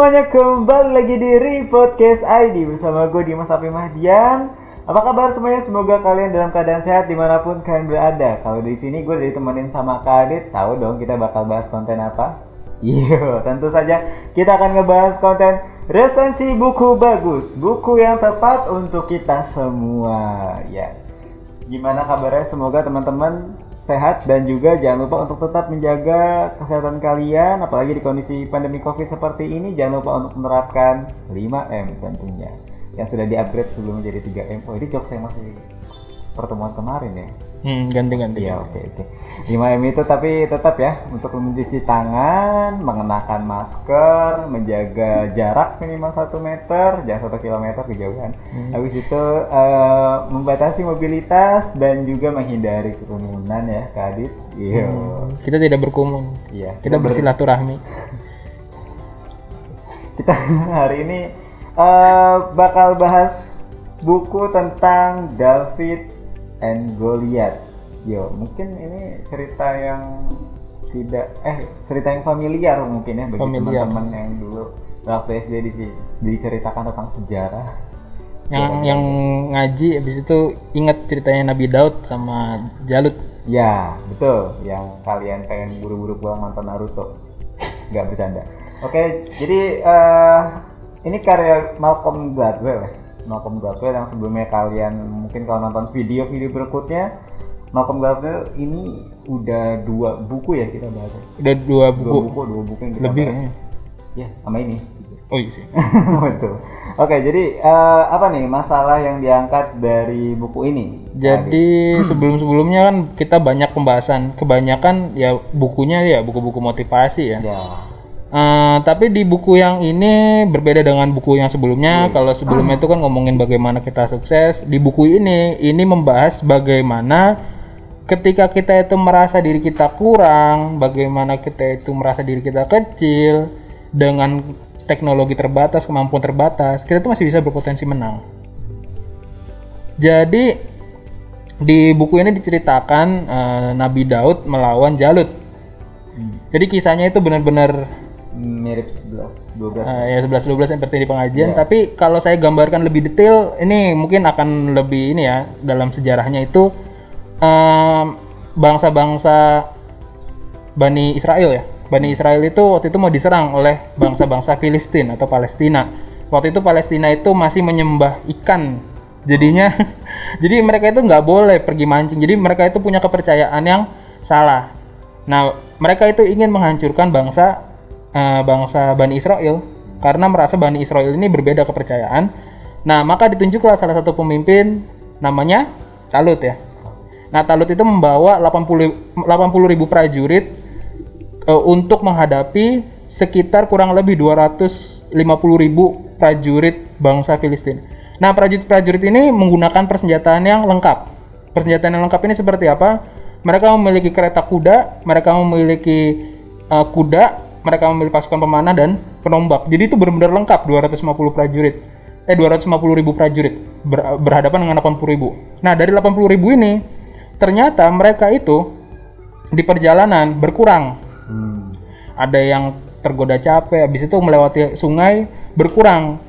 semuanya, kembali lagi di Repodcast ID bersama gue Dimas Api Mahdian. Apa kabar semuanya? Semoga kalian dalam keadaan sehat di mana pun kalian berada. Kalau di sini gue ditemenin sama Kak Adit, tahu dong kita bakal bahas konten apa? Iya, tentu saja kita akan ngebahas konten resensi buku bagus, buku yang tepat untuk kita semua. Ya, gimana kabarnya? Semoga teman-teman sehat dan juga jangan lupa untuk tetap menjaga kesehatan kalian apalagi di kondisi pandemi covid seperti ini jangan lupa untuk menerapkan 5M tentunya yang sudah di-upgrade sebelum menjadi 3M oh ini jokes saya masih pertemuan kemarin ya Hmm, ganti-ganti. Iya oke oke 5M itu tapi tetap ya untuk mencuci tangan mengenakan masker menjaga jarak minimal 1 meter jangan 1 kilometer kejauhan Hmm. habis itu eh, membatasi mobilitas dan juga menghindari kerumunan ya Kak Adit iya Hmm, Kita tidak berkerumun. iya Kita ber- bersilaturahmi. kita hari ini eh, bakal bahas buku tentang David and Goliath. Yo, mungkin ini cerita yang tidak eh cerita yang familiar mungkin ya bagi teman-teman yang dulu waktu SD di- diceritakan tentang sejarah. Yang yang ngaji habis itu ingat ceritanya Nabi Daud sama Jalut. Ya, betul. Yang kalian pengen buru-buru pulang nonton Naruto. Nggak bercanda. Oke, jadi eh, ini karya Malcolm Gladwell ya. Malcolm Gladwell yang sebelumnya kalian mungkin kalau nonton video-video berikutnya Malcolm Gladwell ini udah dua buku ya kita bahas. Udah dua Dua buku. buku, dua buku yang kita Lebih bahas. Ya, sama ini. Oh iya sih. Betul. Oke, jadi eh, apa nih masalah yang diangkat dari buku ini? Jadi sebelum-sebelumnya kan kita banyak pembahasan, kebanyakan ya bukunya ya buku-buku motivasi ya. Ya. Eh, tapi di buku yang ini berbeda dengan buku yang sebelumnya. Kalau sebelumnya itu kan ngomongin bagaimana kita sukses. Di buku ini, ini membahas bagaimana ketika kita itu merasa diri kita kurang, bagaimana kita itu merasa diri kita kecil dengan teknologi terbatas, kemampuan terbatas, kita tuh masih bisa berpotensi menang. Jadi di buku ini diceritakan eh, Nabi Daud melawan Jalut. Jadi kisahnya itu benar-benar Mirip 11 12. Uh, ya 11 12 seperti di pengajian. Tapi kalau saya gambarkan lebih detail ini mungkin akan lebih ini ya dalam sejarahnya itu em, bangsa-bangsa Bani Israel ya. Bani Israel itu waktu itu mau diserang oleh bangsa-bangsa Filistin atau Palestina. Waktu itu Palestina itu masih menyembah ikan. Jadinya jadi mereka itu nggak boleh pergi mancing. Jadi mereka itu punya kepercayaan yang salah. Nah mereka itu ingin menghancurkan bangsa eh, bangsa Bani Israel karena merasa Bani Israel ini berbeda kepercayaan. Nah, maka ditunjuklah salah satu pemimpin namanya Talut ya. Nah, Talut itu membawa 80 80 ribu prajurit eh, untuk menghadapi sekitar kurang lebih 250 ribu prajurit bangsa Filistin. Nah, prajurit-prajurit ini menggunakan persenjataan yang lengkap. Persenjataan yang lengkap ini seperti apa? Mereka memiliki kereta kuda, mereka memiliki eh, kuda, mereka memiliki pasukan pemanah dan penombak. Jadi itu benar-benar lengkap 250 prajurit. Eh 250 ribu prajurit ber- berhadapan dengan 80 ribu. Nah dari 80 ribu ini ternyata mereka itu di perjalanan berkurang. Hmm. Ada yang tergoda capek, habis itu melewati sungai berkurang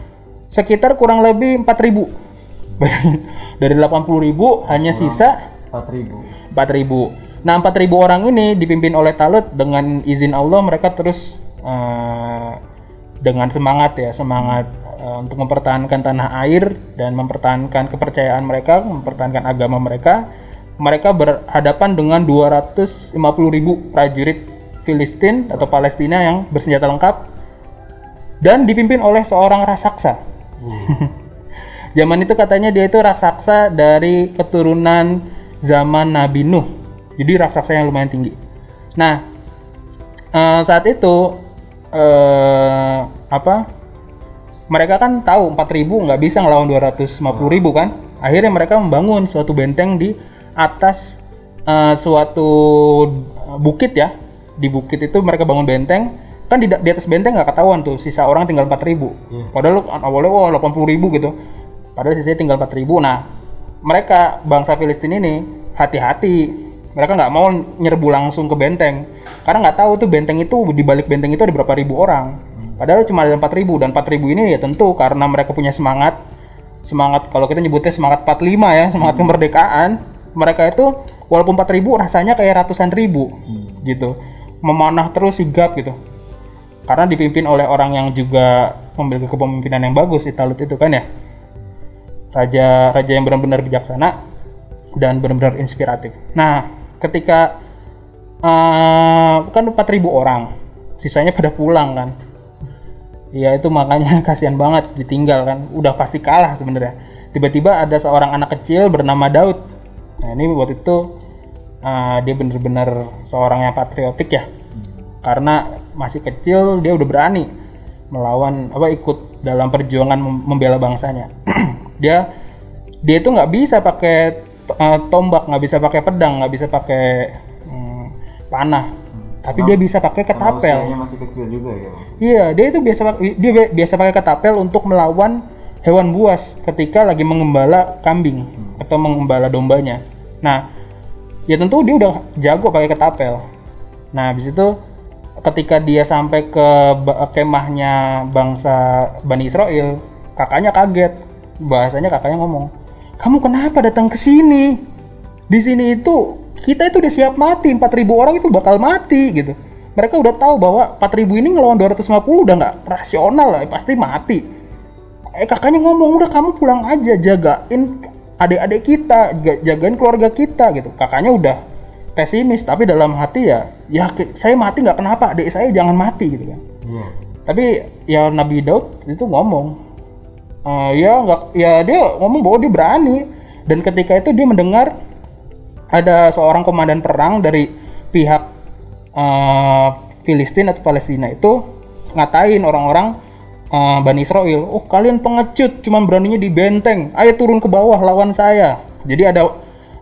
sekitar kurang lebih 4000. Bayangin, dari 80 ribu hanya sisa 4000. 4000. Nah, 4000 orang ini dipimpin oleh Talut dengan izin Allah mereka terus eh, dengan semangat ya, semangat eh, untuk mempertahankan tanah air dan mempertahankan kepercayaan mereka, mempertahankan agama mereka. Mereka berhadapan dengan 250.000 prajurit Filistin atau Palestina yang bersenjata lengkap dan dipimpin oleh seorang raksasa. Zaman itu katanya dia itu raksasa dari keturunan zaman Nabi Nuh. Jadi raksasa yang lumayan tinggi. Nah, eh, saat itu eh, apa? Mereka kan tahu 4000 nggak bisa ngelawan 250.000 kan? Akhirnya mereka membangun suatu benteng di atas eh, suatu bukit ya. Di bukit itu mereka bangun benteng. Kan di, di atas benteng nggak ketahuan tuh sisa orang tinggal 4000. Padahal awalnya wah 80.000 gitu. Padahal sisanya tinggal 4000. Nah, mereka bangsa Filistin ini hati-hati. Mereka nggak mau nyerbu langsung ke benteng karena nggak tahu tuh benteng itu di balik benteng itu ada berapa ribu orang. Padahal cuma ada 4000 dan 4000 ini ya tentu karena mereka punya semangat semangat kalau kita nyebutnya semangat 45 ya, semangat kemerdekaan. Mereka itu walaupun 4000 rasanya kayak ratusan ribu gitu. Memanah terus sigap gitu. Karena dipimpin oleh orang yang juga memiliki kepemimpinan yang bagus Italut itu kan ya. Raja raja yang benar-benar bijaksana dan benar-benar inspiratif. Nah, ketika eh, kan 4000 orang, sisanya pada pulang kan. Ya itu makanya kasihan banget ditinggal kan. Udah pasti kalah sebenarnya. Tiba-tiba ada seorang anak kecil bernama Daud. Nah ini waktu itu uh, dia bener-bener seorang yang patriotik ya. Karena masih kecil dia udah berani melawan apa ikut dalam perjuangan mem- membela bangsanya. dia dia itu nggak bisa pakai uh, tombak, nggak bisa pakai pedang, nggak bisa pakai hmm, panah. Tapi dia bisa pakai ketapel. masih kecil juga ya. Iya, dia itu biasa dia bi- biasa pakai ketapel untuk melawan hewan buas ketika lagi mengembala kambing atau mengembala dombanya. Nah, ya tentu dia udah jago pakai ketapel. Nah, habis itu ketika dia sampai ke kemahnya bangsa Bani Israel, kakaknya kaget. Bahasanya kakaknya ngomong, "Kamu kenapa datang ke sini? Di sini itu kita itu udah siap mati, 4000 orang itu bakal mati gitu." Mereka udah tahu bahwa 4000 ini ngelawan 250 udah nggak rasional lah, pasti mati. Eh kakaknya ngomong, "Udah kamu pulang aja, jagain adik-adik kita, jaga- jagain keluarga kita gitu." Kakaknya udah pesimis, tapi dalam hati ya, ya saya mati nggak kenapa, adik saya jangan mati gitu kan. Iya. Tapi ya Nabi Daud itu ngomong, "Eh, ya nggak, ya dia ngomong bahwa dia berani. Dan ketika itu dia mendengar ada seorang komandan perang dari pihak eh, Filistin atau Palestina itu ngatain orang-orang eh, Bani Israel, oh kalian pengecut, cuman beraninya di benteng, ayo turun ke bawah lawan saya. Jadi ada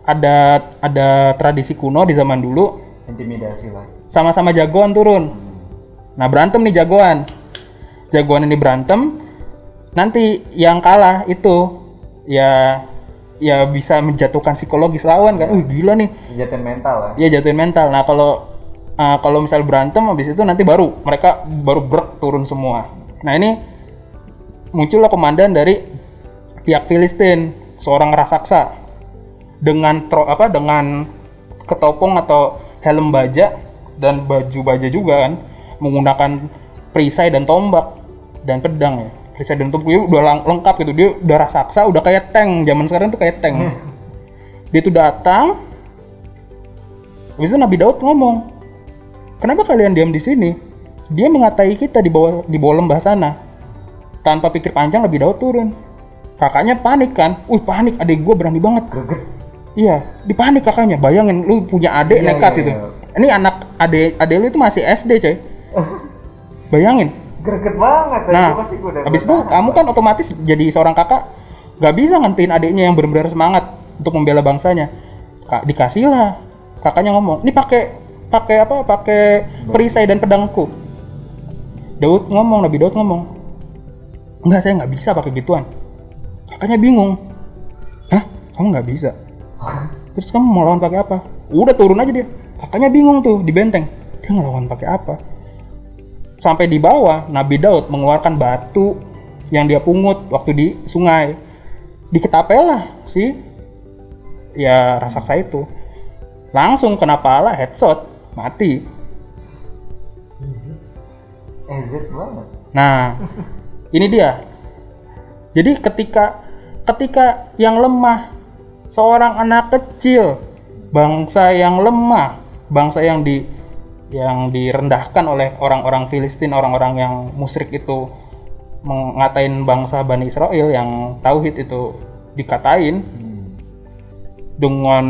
ada ada tradisi kuno di zaman dulu Intimidasi lah. sama-sama jagoan turun. Nah berantem nih jagoan, jagoan ini berantem, nanti yang kalah itu ya ya bisa menjatuhkan psikologis lawan kan. Wih gila nih, Senjata mental ya jatuhin mental. Nah kalau uh, kalau misal berantem habis itu nanti baru mereka baru brek turun semua. Nah ini muncullah komandan dari pihak Filistin, seorang raksasa dengan tro, apa dengan ketopong atau helm baja dan baju baja juga kan menggunakan perisai dan tombak dan pedang ya perisai dan tombak dia udah lang- lengkap gitu dia udah raksasa udah kayak tank zaman sekarang tuh kayak tank dia tuh datang habis itu Nabi Daud ngomong kenapa kalian diam di sini dia mengatai kita di bawah di bawah lembah sana tanpa pikir panjang Nabi Daud turun kakaknya panik kan wih panik adik gue berani banget Greget. Iya, dipanik kakaknya. Bayangin lu punya adik Iya, nekat iya, itu. iya. Ini anak adik adik lu itu masih SD, coy. Bayangin. Greget banget. tadi Nah, pasti gua udah habis itu kamu kan otomatis jadi seorang kakak gak bisa ngentiin adiknya yang benar-benar semangat untuk membela bangsanya. Kak, dikasih lah. Kakaknya ngomong, "Ini pakai pakai apa? Pakai perisai dan pedangku." Daud ngomong, Nabi Daud ngomong, "Enggak, saya nggak bisa pakai gituan." Kakaknya bingung. Hah? Kamu nggak bisa? Terus kamu mau lawan pakai apa? Udah turun aja dia. Kakaknya bingung tuh di benteng. Dia ngelawan pakai apa? Sampai di bawah, Nabi Daud mengeluarkan batu yang dia pungut waktu di sungai. Diketapel lah si ya raksasa itu. Langsung kena pala headshot, mati. Nah, ini dia. Jadi ketika ketika yang lemah seorang anak kecil, bangsa yang lemah, bangsa yang di yang direndahkan oleh orang-orang Filistin, orang-orang yang musyrik itu mengatain bangsa Bani Israel yang tauhid itu dikatain Hmm. dengan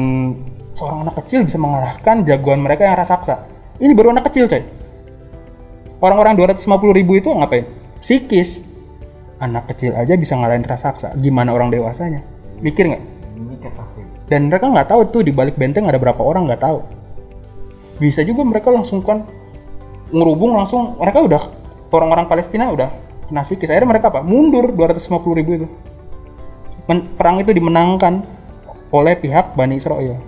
seorang anak kecil bisa mengalahkan jagoan mereka yang raksasa. Ini baru anak kecil, coy. Orang-orang 250 ribu itu ngapain? Psikis. Anak kecil aja bisa ngalahin raksasa. Gimana orang dewasanya? Mikir nggak? Ini kan pasti. Dan mereka nggak tahu tuh di balik benteng ada berapa orang nggak tahu. Bisa juga mereka langsung kan ngerubung langsung. Mereka udah orang-orang Palestina udah kena psikis. Akhirnya mereka apa? Mundur 250 ribu itu. Men- perang itu dimenangkan oleh pihak Bani Israel.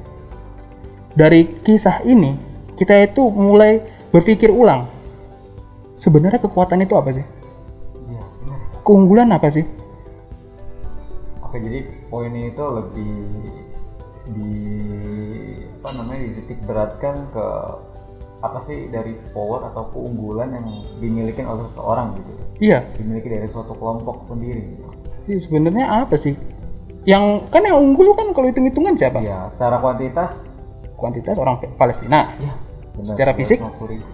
Dari kisah ini kita itu mulai berpikir ulang. sebenarnya kekuatan itu apa sih? Iya, benar. Keunggulan apa sih? Oke, jadi poinnya itu lebih di apa namanya dititik beratkan ke apa sih dari power atau keunggulan yang dimiliki oleh seseorang gitu Iya, dimiliki dari suatu kelompok sendiri gitu. Iya, sebenarnya apa sih? Yang kan yang unggul kan kalau hitung-hitungan siapa? ya secara kuantitas Kuantitas orang Palestina. ya benar, Secara fisik? 250 ribu.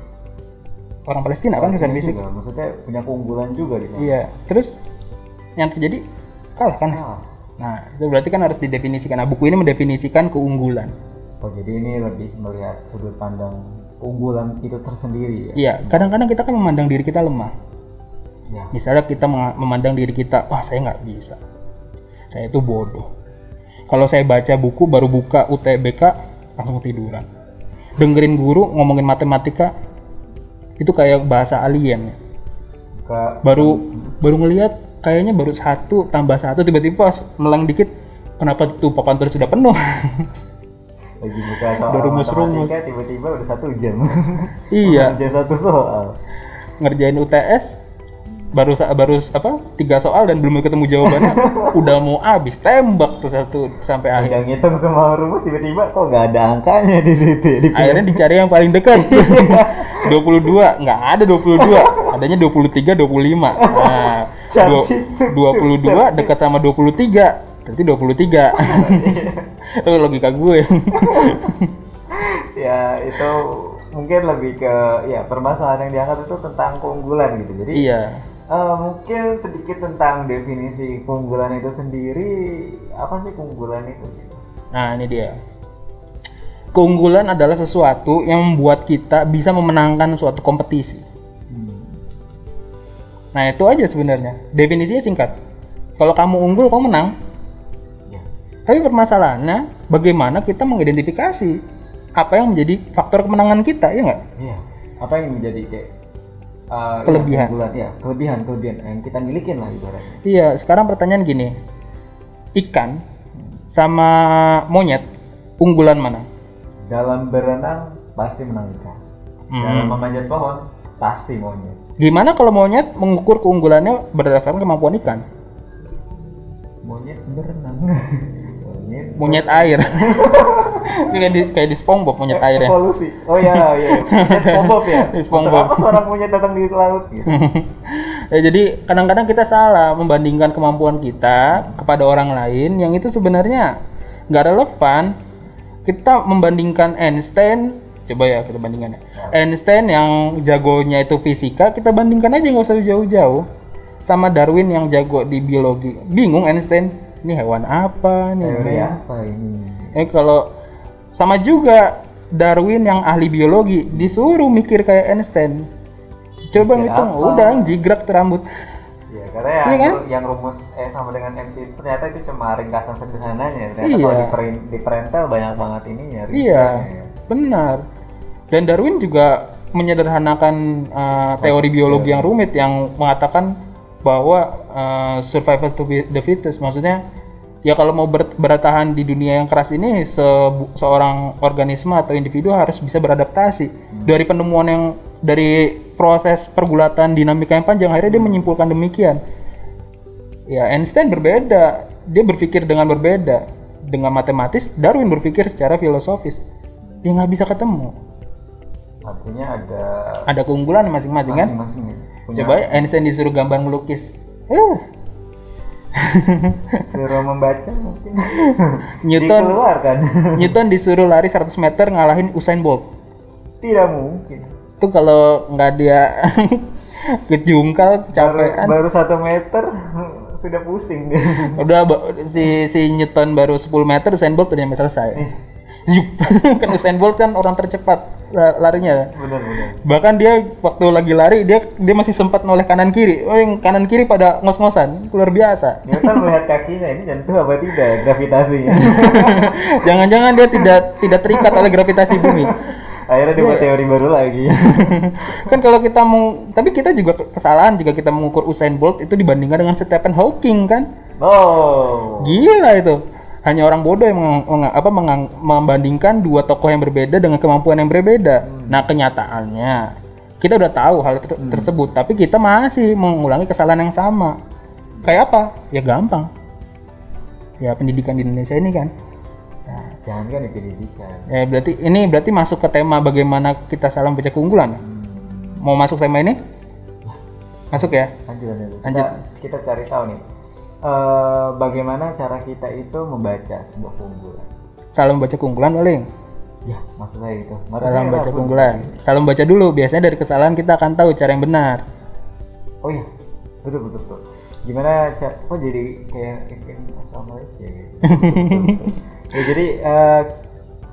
Orang Palestina kan secara fisik. juga, maksudnya punya keunggulan juga di sana Iya. Terus yang terjadi kalah kan? Nah, Nah, itu berarti kan harus didefinisikan. Nah, buku ini mendefinisikan keunggulan. Oh jadi ini lebih melihat sudut pandang keunggulan itu tersendiri ya Iya, kadang-kadang kita kan memandang diri kita lemah. ya Misalnya kita memandang diri kita, wah saya nggak bisa, saya itu bodoh. Kalau saya baca buku baru buka UTBK langsung tiduran. Dengerin guru ngomongin matematika itu kayak bahasa alien. ke Baru baru ngelihat kayaknya baru satu tambah satu tiba-tiba pas meleng dikit kenapa tuh papan tulis sudah penuh? lagi buka soal rumus-rumus. matematika tiba-tiba udah satu jam. Iya, Udah satu soal. Ngerjain UTS baru baru apa tiga soal dan belum ketemu jawabannya. Udah mau habis tembak tuh satu sampai akhir. Udah ngitung semua rumus tiba-tiba kok nggak ada angkanya di situ di akhirnya dicari yang paling dekat. 22 nggak ada 22 adanya 23 25 nah du- Cantik, 22 dekat sama 23 berarti 23 itu logika gue ya itu mungkin lebih ke ya permasalahan yang diangkat itu tentang keunggulan gitu jadi iya eh, mungkin sedikit tentang definisi keunggulan itu sendiri apa sih keunggulan itu nah ini dia keunggulan adalah sesuatu yang membuat kita bisa memenangkan suatu kompetisi Hmm. Nah itu aja sebenarnya. Definisinya singkat. Kalau kamu unggul, kamu menang. Tapi permasalahannya, bagaimana kita mengidentifikasi apa yang menjadi faktor kemenangan kita, ya nggak? Iya. Apa yang menjadi kayak eh, Kelebihan. Ya, ya, kelebihan, kelebihan yang kita milikin lah ibaratnya. Iya. Sekarang pertanyaan gini, ikan sama monyet unggulan mana? Dalam berenang pasti menang ikan. Hmm. Dalam memanjat pohon pasti monyet. Gimana kalau monyet mengukur keunggulannya berdasarkan kemampuan ikan? Monyet berenang. monyet. Air. Ini kayak di, kayak di SpongeBob monyet air ya. Evolusi. Oh iya, iya. Monyet SpongeBob ya. SpongeBob. Apa seorang monyet datang di laut gitu? ya, jadi kadang-kadang kita salah membandingkan kemampuan kita kepada orang lain yang itu sebenarnya nggak relevan. Kita membandingkan Einstein, coba ya kita bandingkan ya. Einstein yang jagonya itu fisika, kita bandingkan aja nggak usah jauh-jauh sama Darwin yang jago di biologi. Bingung Einstein, ini hewan apa nih? Teori apa ini? Eh kalau sama juga Darwin yang ahli biologi disuruh mikir kayak Einstein. Coba Mikir ngitung, apa? udah jigrak terambut. Ya, karena yang, Iya kan? yang rumus E sama dengan MC itu ternyata itu cuma ringkasan sederhananya. Ternyata Iya. kalau diperin- diperentel banyak banget ininya. Iya, rinciannya ya. benar. Dan Darwin juga menyederhanakan uh, teori biologi yang rumit yang mengatakan bahwa uh, survival to the fittest, maksudnya ya kalau mau ber- bertahan di dunia yang keras ini se- seorang organisme atau individu harus bisa beradaptasi. Dari penemuan yang dari proses pergulatan dinamika yang panjang akhirnya dia menyimpulkan demikian. Ya Einstein berbeda. Dia berpikir dengan berbeda. Dengan matematis Darwin berpikir secara filosofis. Dia nggak bisa ketemu. Artinya ada ada keunggulan masing-masing kan? masing-masing ya. Punya coba Einstein disuruh gambar melukis eh suruh membaca mungkin. Newton Dikeluarkan. Newton disuruh lari 100 meter ngalahin Usain Bolt Tidak mungkin. itu kalau nggak dia kejungkal Baru, capean baru satu meter sudah pusing dia. udah si si Newton baru 10 meter Usain Bolt udah nyampe selesai Zup. kan Usain Bolt kan orang tercepat la- larinya Benar-benar. bahkan dia waktu lagi lari dia dia masih sempat noleh kanan kiri oh yang kanan kiri pada ngos-ngosan luar biasa Newton melihat kakinya ini nyentuh apa tidak gravitasinya. jangan-jangan dia tidak tidak terikat oleh gravitasi bumi Akhirnya dia Iya. buat teori baru lagi. kan kalau kita mau tapi kita juga ke- kesalahan jika kita mengukur Usain Bolt itu dibandingkan dengan Stephen Hawking kan Oh. gila itu hanya orang bodoh yang meng- meng- apa mengang- membandingkan dua tokoh yang berbeda dengan kemampuan yang berbeda. Nah kenyataannya kita udah tahu hal ter- tersebut tapi kita masih mengulangi kesalahan yang sama. Kayak apa? Ya gampang. Ya pendidikan di Indonesia ini kan. Nah, jangan kan di pendidikan. ya berarti ini berarti masuk ke tema bagaimana kita salah membaca keunggulan. Hmm. mau masuk tema ini? Masuk ya? Lanjut. Lanjut. Kita, kita cari tahu nih. Eh, bagaimana cara kita itu membaca sebuah keunggulan? salah membaca keunggulan paling Ya, maksud saya itu. Maksud salah saya membaca apa? keunggulan salah membaca dulu biasanya dari kesalahan kita akan tahu cara yang benar Oh iya, betul betul betul. Gimana cara? Kok jadi kayak kayak asal Malaysia gitu. Ya, jadi eh,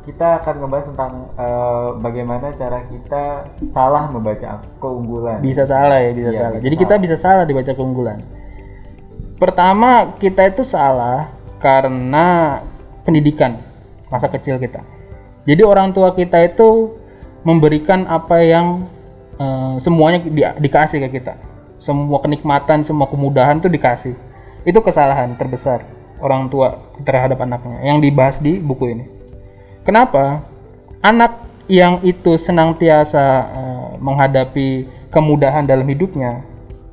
kita akan ngebahas tentang eh, bagaimana cara kita salah membaca keunggulan. bisa salah ya bisa Iya, salah bisa jadi kita bisa salah dibaca keunggulan pertama kita itu salah karena pendidikan masa kecil kita. Jadi orang tua kita itu memberikan apa yang eh, semuanya di- dikasih ke kita. Semua kenikmatan semua kemudahan itu dikasih. Itu kesalahan terbesar orang tua terhadap anaknya yang dibahas di buku ini. Kenapa? Anak yang itu senantiasa eh, menghadapi kemudahan dalam hidupnya,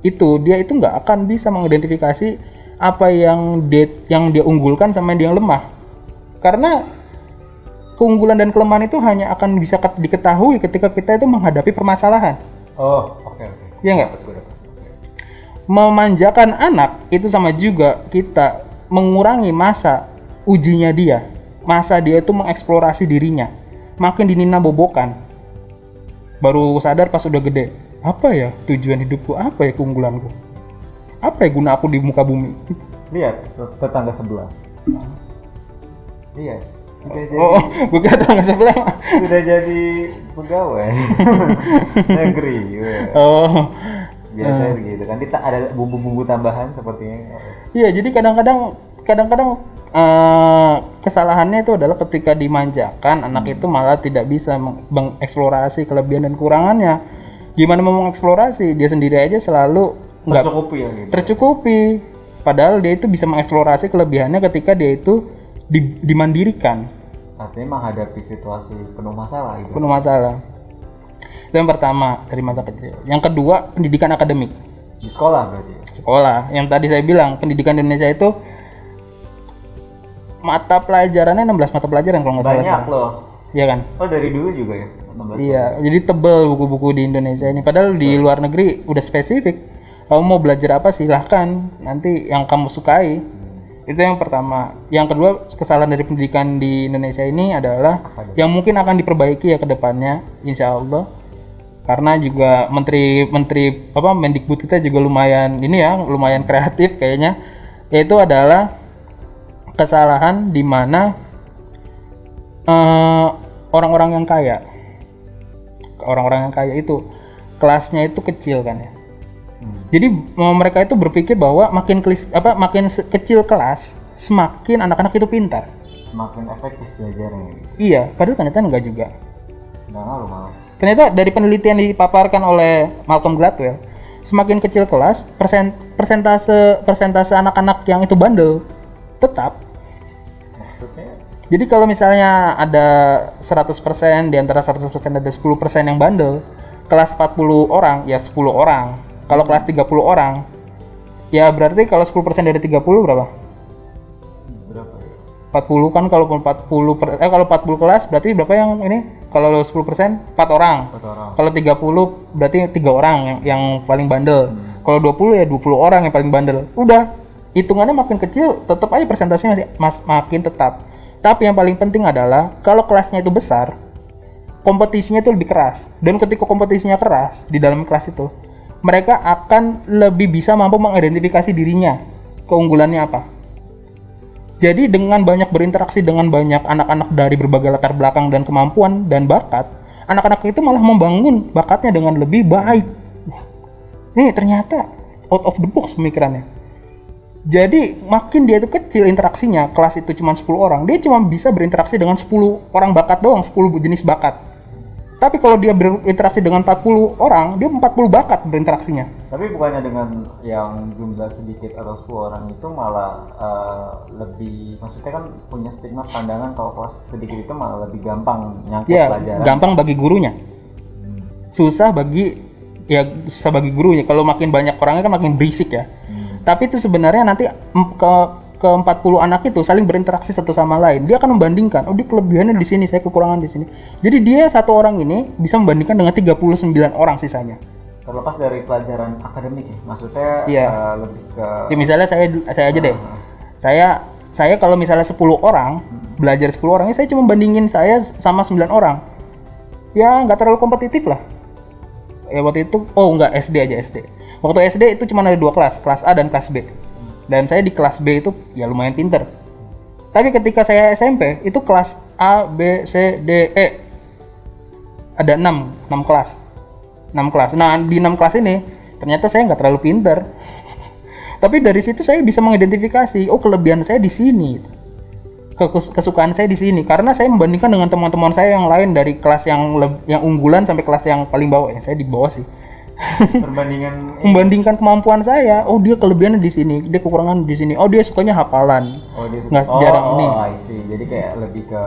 itu dia itu nggak akan bisa mengidentifikasi apa yang dia, yang dia unggulkan sama yang dia lemah. Karena keunggulan dan kelemahan itu hanya akan bisa ket- diketahui ketika kita itu menghadapi permasalahan. Oh, oke oke. Iya nggak? Betul, betul. Oke. Memanjakan anak itu sama juga kita mengurangi masa ujinya dia. Masa dia itu mengeksplorasi dirinya. Makin dinina bobokan. Baru sadar pas udah gede. Apa ya tujuan hidupku? Apa ya keunggulanku? Apa ya guna aku di muka bumi? Lihat tet- tetangga sebelah. Iya. Sudah jadi, Oh, gue kira tetangga sebelah. sudah jadi pegawai negeri. Oh, Biasanya begitu kan. Kita ada bumbu-bumbu tambahan sepertinya. Iya, jadi kadang-kadang kadang-kadang eh, kesalahannya itu adalah ketika dimanjakan anak itu malah tidak bisa meng- mengeksplorasi kelebihan dan kekurangannya. Gimana mau mengeksplorasi? Dia sendiri aja selalu nggak Tercukupi ya gitu. tercukupi. Padahal dia itu bisa mengeksplorasi kelebihannya ketika dia itu di- dimandirikan Artinya menghadapi situasi penuh masalah gitu. penuh masalah. Itu yang pertama dari masa kecil. Yang kedua pendidikan akademik. Di sekolah berarti. sekolah yang tadi saya bilang pendidikan di Indonesia itu mata pelajarannya 16 mata pelajaran kalau nggak salah Banyak loh. Iya kan? Oh dari dulu juga ya. 16 iya jadi tebel buku-buku di Indonesia ini. Padahal di luar negeri udah spesifik. Kamu mau belajar apa silahkan. Nanti yang kamu sukai. Itu yang pertama. Yang kedua kesalahan dari pendidikan di Indonesia ini adalah yang mungkin akan diperbaiki ya ke depannya insya Allah. Karena juga menteri menteri apa Mendikbud kita juga lumayan ini ya lumayan kreatif kayaknya. Yaitu adalah kesalahan di mana eh, orang-orang yang kaya orang-orang yang kaya itu kelasnya itu kecil kan ya Hmm. jadi eh, mereka itu berpikir bahwa makin kelis, apa makin kecil kelas semakin anak-anak itu pintar Semakin efektif belajarnya iya padahal ternyata enggak juga Nggak ngaruh malah. Ternyata dari penelitian dipaparkan oleh Malcolm Gladwell, semakin kecil kelas, persen, persentase persentase anak-anak yang itu bandel tetap. Jadi kalau misalnya ada 100% di antara 100% ada 10% yang bandel, kelas 40 orang ya 10 orang. Kalau kelas 30 orang ya berarti kalau 10% dari 30 berapa? berapa ya? 40 kan kalau 40 per, eh kalau 40 kelas berarti berapa yang ini? Kalau 10% 4 orang. Empat orang. Kalau 30 berarti tiga orang yang yang paling bandel. Kalau 20 ya 20 orang yang paling bandel. Udah, hitungannya makin kecil, tetap aja persentasenya masih mas, makin tetap. Tapi yang paling penting adalah kalau kelasnya itu besar, kompetisinya itu lebih keras. Dan ketika kompetisinya keras di dalam kelas itu, mereka akan lebih bisa mampu mengidentifikasi dirinya, keunggulannya apa. Jadi dengan banyak berinteraksi dengan banyak anak-anak dari berbagai latar belakang dan kemampuan dan bakat, anak-anak itu malah membangun bakatnya dengan lebih baik. Nih ternyata out of the box pemikirannya. Jadi makin dia itu kecil interaksinya, kelas itu cuma 10 orang, dia cuma bisa berinteraksi dengan 10 orang bakat doang, 10 jenis bakat. Tapi kalau dia berinteraksi dengan 40 orang, dia 40 bakat berinteraksinya. Tapi bukannya dengan yang jumlah sedikit atau 10 orang itu malah eh, lebih maksudnya kan punya stigma pandangan kalau kelas sedikit itu malah lebih gampang nyangkut Ya, pelajaran. gampang bagi gurunya. Hmm. susah bagi ya susah bagi gurunya. Kalau makin banyak orangnya kan makin berisik ya. Hmm. Tapi itu sebenarnya nanti ke ke 40 anak itu saling berinteraksi satu sama lain. Dia akan membandingkan, oh dia kelebihannya di sini, saya kekurangan di sini. Jadi dia satu orang ini bisa membandingkan dengan 39 orang sisanya. Terlepas dari pelajaran akademik ya, maksudnya Iya. eh, lebih ke Ya misalnya saya saya aja deh. Ah. Saya saya kalau misalnya 10 orang belajar 10 orang, ya saya cuma bandingin saya sama 9 orang. Ya nggak terlalu kompetitif lah. Ya waktu itu oh nggak SD aja SD. Waktu SD itu cuma ada dua kelas, kelas A dan kelas B. Dan saya di kelas B itu ya lumayan pinter. Tapi ketika saya SMP itu kelas A, B, C, D, E ada 6, 6 kelas. 6 kelas. Nah, di 6 kelas ini ternyata saya nggak terlalu pinter. Tapi dari situ saya bisa mengidentifikasi, oh kelebihan saya di sini. Kesukaan saya di sini karena saya membandingkan dengan teman-teman saya yang lain dari kelas yang yang unggulan sampai kelas yang paling bawah ya. Saya di bawah sih. perbandingan Membandingkan kemampuan saya, oh dia kelebihannya di sini, dia kekurangan di sini. Oh dia sukanya hafalan. oh dia Nggak oh, jarang oh, ini. I see. Jadi kayak lebih ke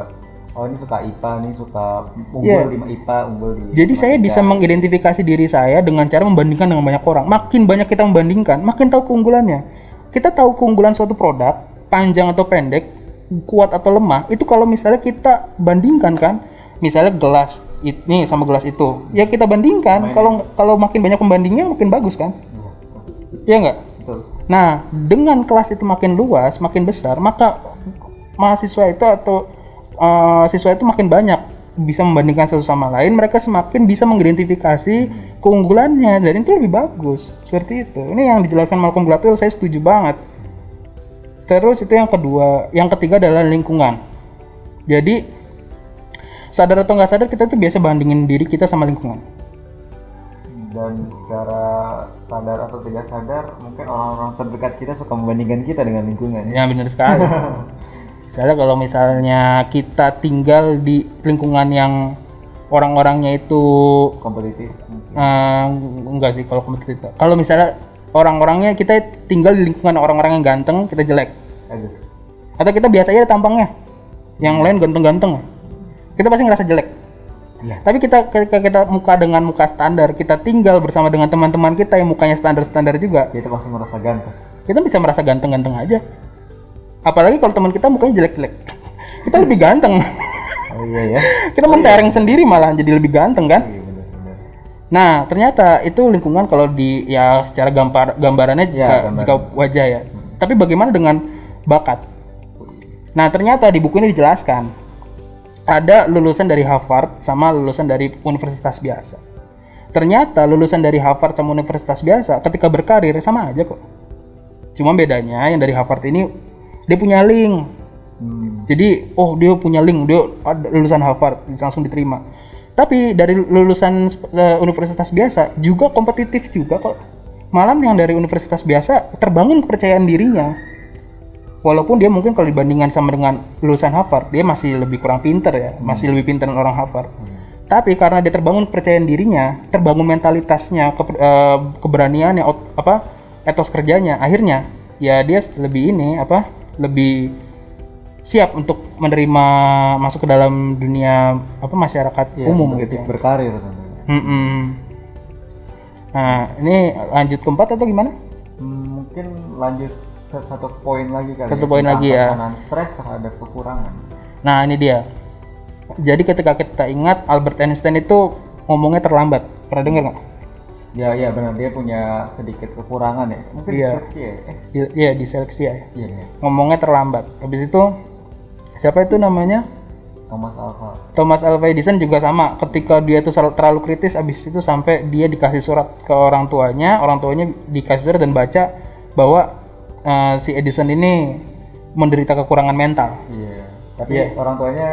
oh ini suka IPA, ini suka unggul Iya. di IPA, unggul di Jadi saya bisa mengidentifikasi diri saya dengan cara membandingkan dengan banyak orang. Makin banyak kita membandingkan, makin tahu keunggulannya. Kita tahu keunggulan suatu produk, panjang atau pendek, kuat atau lemah. Itu kalau misalnya kita bandingkan kan, misalnya gelas ini sama gelas itu, ya kita bandingkan. Kalau kalau makin banyak pembandingnya, makin bagus kan? Iya. Iya nggak? betul. Nah, dengan kelas itu makin luas, makin besar, maka mahasiswa itu atau eh, siswa itu makin banyak bisa membandingkan satu sama lain, mereka semakin bisa mengidentifikasi keunggulannya dan itu lebih bagus. Seperti itu. Ini yang dijelaskan Malcolm Gladwell saya setuju banget. Terus itu yang kedua, yang ketiga adalah lingkungan. Jadi sadar atau nggak sadar kita tuh biasa bandingin diri kita sama lingkungan. Dan secara sadar atau tidak sadar, mungkin orang-orang terdekat kita suka membandingkan kita dengan lingkungan. ya. Ya benar sekali. misalnya kalau misalnya kita tinggal di lingkungan yang orang-orangnya itu Kompetitif. eh, enggak sih kalau kompetitif. Kalau misalnya orang-orangnya kita tinggal di lingkungan orang-orang yang ganteng, kita jelek. Aduh. Atau kita biasa aja tampangnya. Yang lain ganteng-ganteng. Kita pasti ngerasa jelek. Iya. Tapi kita ketika kita muka dengan muka standar, kita tinggal bersama dengan teman-teman kita yang mukanya standar-standar juga, Kita pasti merasa ganteng. kita bisa merasa ganteng-ganteng aja. Apalagi kalau teman kita mukanya jelek-jelek. Kita lebih ganteng. Oh iya ya. kita mentereng sendiri malah jadi lebih ganteng kan. Iya benar-benar. Nah, ternyata itu lingkungan kalau di ya secara gambar gambarannya jika, Ya, gambaran. jika wajah ya. Tapi bagaimana dengan bakat? Nah, ternyata di buku ini dijelaskan ada lulusan dari Harvard sama lulusan dari universitas biasa. Ternyata lulusan dari Harvard sama universitas biasa ketika berkarir sama aja kok. Cuma bedanya yang dari Harvard ini dia punya link. Hmm. Jadi, oh dia punya link, dia lulusan Harvard, langsung diterima. Tapi dari lulusan eh, universitas biasa juga kompetitif juga kok. Malah yang dari universitas biasa terbangun kepercayaan dirinya. Walaupun dia mungkin kalau dibandingkan sama dengan lulusan Harvard, dia masih lebih kurang pinter ya, masih lebih pinter orang Harvard. Tapi karena dia terbangun kepercayaan dirinya, terbangun mentalitasnya, ke- eh, keberaniannya, apa etos kerjanya, akhirnya ya dia lebih ini apa, lebih siap untuk menerima masuk ke dalam dunia apa masyarakat Iya, umum gitu. ya. Berkarir tentunya. Mm-mm. Nah, ini lanjut keempat atau gimana? Hmm, mungkin lanjut satu poin lagi kali. Satu ya, poin lagi ya. Stres terhadap kekurangan. Nah, ini dia. Jadi ketika kita ingat Albert Einstein itu ngomongnya terlambat. Pernah dengar nggak? Ya iya benar dia punya sedikit kekurangan ya. Mungkin Iya. diseleksi ya. Eh, Iya, di seleksi ya. iya iya. Ngomongnya terlambat. Habis itu siapa itu namanya? Thomas Alva. Thomas Alva Edison juga sama. Ketika dia itu terlalu kritis, habis itu sampai dia dikasih surat ke orang tuanya, orang tuanya dikasih surat dan baca bahwa eh, si Edison ini menderita kekurangan mental. Iya. Tapi Iya. orang tuanya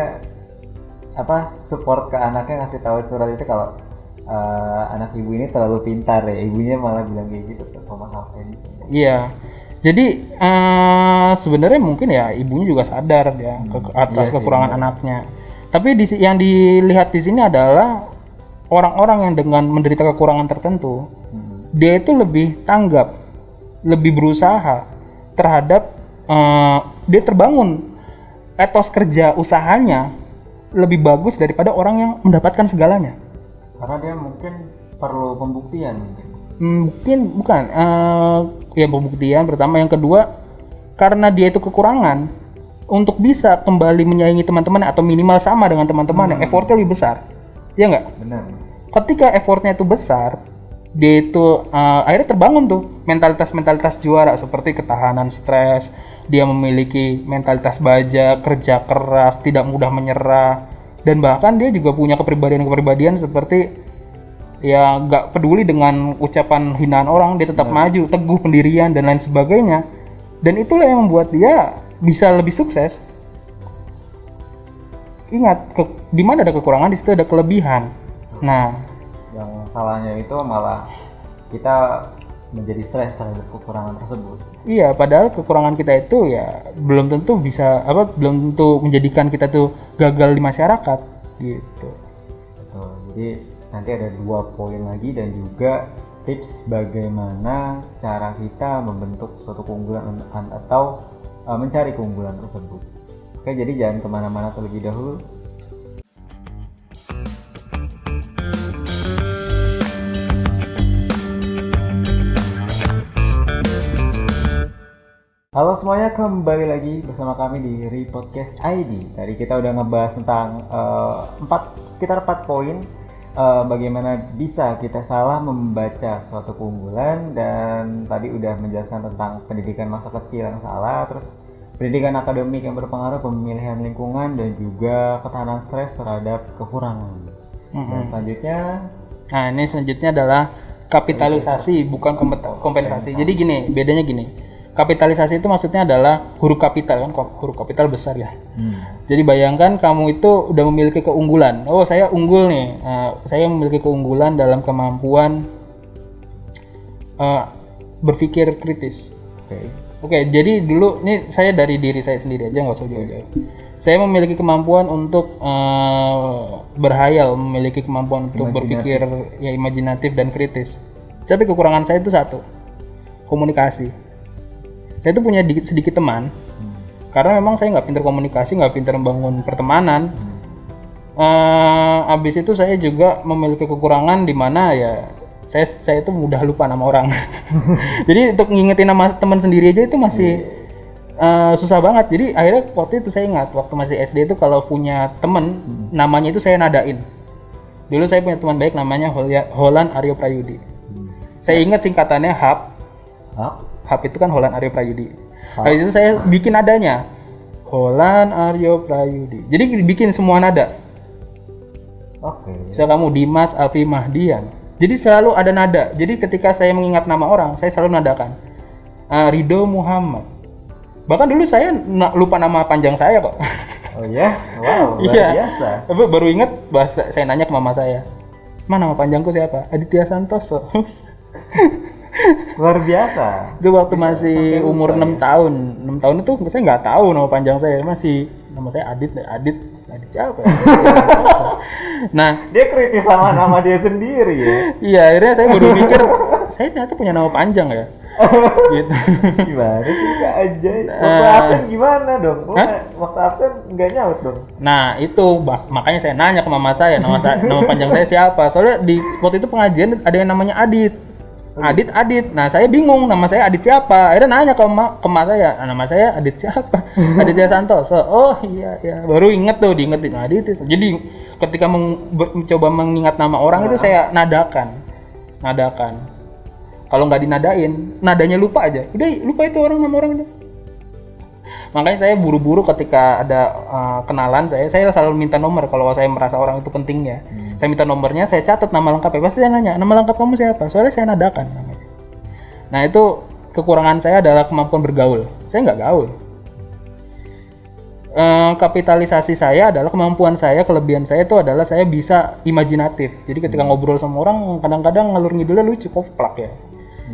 apa support ke anaknya ngasih tahu surat itu kalau eh, anak ibu ini terlalu pintar ya. Ibunya malah bilang kayak gitu ke Thomas Alva Edison. Iya. Jadi eh, sebenarnya mungkin ya ibunya juga sadar ya ke ke- atas iya sih, kekurangan benar. anaknya. Tapi di, yang dilihat di sini adalah orang-orang yang dengan menderita kekurangan tertentu, Hmm. dia itu lebih tanggap, lebih berusaha terhadap eh, dia terbangun etos kerja usahanya lebih bagus daripada orang yang mendapatkan segalanya. karena dia mungkin perlu pembuktian mungkin Hmm, mungkin bukan eh, ya pembuktian pertama. Yang kedua karena dia itu kekurangan untuk bisa kembali menyaingi teman-teman atau minimal sama dengan teman-teman yang effortnya lebih besar. Ya nggak? Benar. Ketika effortnya itu besar dia itu eh, akhirnya terbangun tuh mentalitas-mentalitas juara seperti ketahanan stres dia memiliki mentalitas baja kerja keras tidak mudah menyerah dan bahkan dia juga punya kepribadian-kepribadian seperti ya nggak peduli dengan ucapan hinaan orang dia tetap maju teguh pendirian dan lain sebagainya. Dan itulah yang membuat dia bisa lebih sukses. Ingat ke, di mana ada kekurangan di situ ada kelebihan. Nah. Yang salahnya itu malah kita menjadi stres terhadap kekurangan tersebut. Iya, padahal kekurangan kita itu ya belum tentu bisa apa belum tentu menjadikan kita tuh gagal di masyarakat gitu. Betul. Jadi nanti ada dua poin lagi dan juga tips bagaimana cara kita membentuk suatu keunggulan an- atau uh, mencari keunggulan tersebut. Oke, jadi jangan ke mana-mana terlebih dahulu. Halo semuanya, kembali lagi bersama kami di Repodcast ID. Tadi kita udah ngebahas tentang eh, empat sekitar 4 poin eh, bagaimana bisa kita salah membaca suatu keunggulan dan tadi udah menjelaskan tentang pendidikan masa kecil yang salah, terus pendidikan akademik yang berpengaruh, pemilihan lingkungan dan juga ketahanan stres terhadap kekurangan. Dan selanjutnya Nah, ini selanjutnya adalah kapitalisasi bukan kompet- kompensasi. Jadi gini, bedanya gini. Kapitalisasi itu maksudnya adalah huruf kapital kan, huruf kapital besar ya. hmm, Jadi bayangkan kamu itu udah memiliki keunggulan. Oh, saya unggul nih. Eh, saya memiliki keunggulan dalam kemampuan eh, berpikir kritis. oke. Oke, jadi dulu ini saya dari diri saya sendiri aja nggak usah jauh-jauh. Saya memiliki kemampuan untuk eh, berhayal, memiliki kemampuan untuk berpikir ya imajinatif dan kritis. Tapi kekurangan saya itu satu, komunikasi. Saya itu punya dikit, sedikit teman, Hmm, karena memang saya nggak pintar komunikasi, nggak pintar membangun pertemanan. hmm, Eh, abis itu saya juga memiliki kekurangan di mana ya saya saya itu mudah lupa nama orang. Jadi untuk ngingetin nama teman sendiri aja itu masih eh, susah banget. Jadi akhirnya waktu itu saya ingat waktu masih SD itu kalau punya teman namanya itu saya nadain. Dulu saya punya teman baik namanya Holan Aryo Prayudi. hmm. Saya ingat singkatannya HAP. HAP itu kan Holan Aryo Prayudi. Habis itu saya bikin nadanya. Holan Aryo Prayudi. Jadi bikin semua nada. Oke. Bisa kamu Dimas Alfi Mahdian. Jadi selalu ada nada. Jadi ketika saya mengingat nama orang, saya selalu nadakan. Ah, Ridho Muhammad. Bahkan dulu saya lupa nama panjang saya kok. Oh ya, wow, luar Iya. biasa. Baru ingat bahasa saya nanya ke mama saya. Ma nama panjangku siapa? Aditya Santoso. Luar biasa. itu waktu Bisa masih umur lupa 6 tahun. 6 tahun itu saya nggak tahu nama panjang saya. Masih nama saya Adit. Adit. Adit siapa ya? nah, Dia kritis sama nama dia sendiri ya. Iya, akhirnya saya baru mikir, saya ternyata punya nama panjang ya. gitu. Gimana sih Kak Ajay? Waktu Eh. absen gimana dong? Nggak- Waktu absen nggak nyaut dong? Nah, itu bah, makanya saya nanya ke mama saya, nama saya, nama panjang saya siapa? Soalnya di waktu itu pengajian ada yang namanya Adit. Adit, Adit. Nah, saya bingung nama saya Adit siapa. Akhirnya nanya ke emak, ke emak saya, "Ah, nama saya Adit siapa? Aditya Santoso. Oh iya iya, baru inget tuh, diingetin Adit. Jadi ketika meng- mencoba mengingat nama orang itu saya nadakan, nadakan. Kalau nggak dinadain, nadanya lupa aja. Udah lupa itu orang nama orang itu. Makanya saya buru-buru ketika ada uh, kenalan saya, saya selalu minta nomor kalau saya merasa orang itu penting ya. Saya minta nomornya, saya catat nama lengkapnya. Pasti saya nanya, nama lengkap kamu siapa? Soalnya saya nadakan namanya. Nah itu kekurangan saya adalah kemampuan bergaul. Saya nggak gaul. Eh, kapitalisasi saya adalah kemampuan saya, kelebihan saya itu adalah saya bisa imajinatif. Jadi ketika ngobrol sama orang, kadang-kadang ngalur ngidulnya lucu, koplak ya.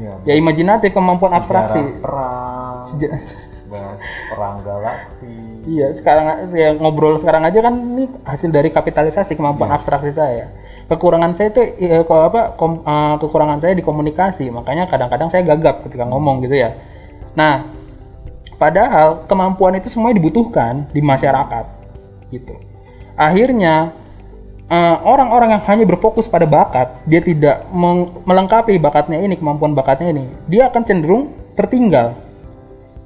Iya. Ya imajinatif, kemampuan abstraksi. Sejarah perang, Seja- bahas perang galaksi. Iya, sekarang saya ngobrol sekarang aja kan ini hasil dari kapitalisasi kemampuan abstraksi saya. Kekurangan saya itu ko- apa kom- eh, kekurangan saya di komunikasi, makanya kadang-kadang saya gagap ketika ngomong gitu ya. Nah, padahal kemampuan itu semuanya dibutuhkan di masyarakat gitu. Akhirnya eh, orang-orang yang hanya berfokus pada bakat, dia tidak melengkapi bakatnya ini, kemampuan bakatnya ini, dia akan cenderung tertinggal.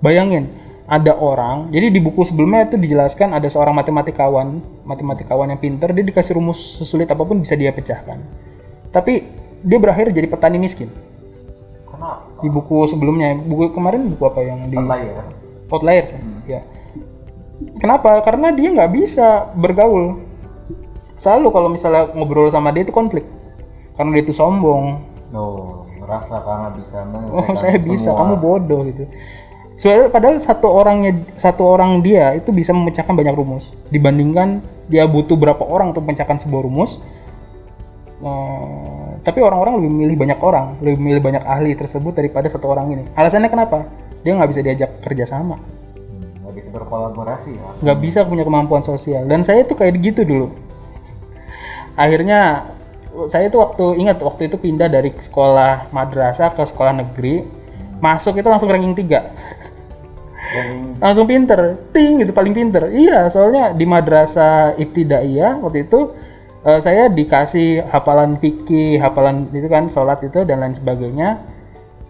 Bayangin, ada orang, jadi di buku sebelumnya itu dijelaskan ada seorang matematikawan, matematikawan yang pinter, dia dikasih rumus sesulit apa pun bisa dia pecahkan. Tapi dia berakhir jadi petani miskin. Kenapa? Di buku sebelumnya, buku kemarin buku apa yang di Outliers. Outliers ya? ya. Kenapa? Karena dia nggak bisa bergaul. Selalu kalau misalnya ngobrol sama dia itu konflik. Karena dia itu sombong. No, merasa karena bisa Oh, menyelesaikan saya bisa, semua. kamu bodoh gitu. Sebenarnya padahal satu orangnya satu orang dia itu bisa memecahkan banyak rumus dibandingkan dia butuh berapa orang untuk memecahkan sebuah rumus. Eh, tapi orang-orang lebih milih banyak orang, lebih milih banyak ahli tersebut daripada satu orang ini. Alasannya kenapa? Dia nggak bisa diajak kerja sama. Hmm, nggak bisa berkolaborasi ya. nggak bisa punya kemampuan sosial dan saya tuh kayak gitu dulu akhirnya saya tuh waktu ingat waktu itu pindah dari sekolah madrasah ke sekolah negeri masuk itu langsung ranking 3 Yang langsung pinter. Ting gitu paling pinter. Iya soalnya di madrasah ibtidaiyah waktu itu eh, saya dikasih hafalan fikih hafalan itu kan sholat itu dan lain sebagainya.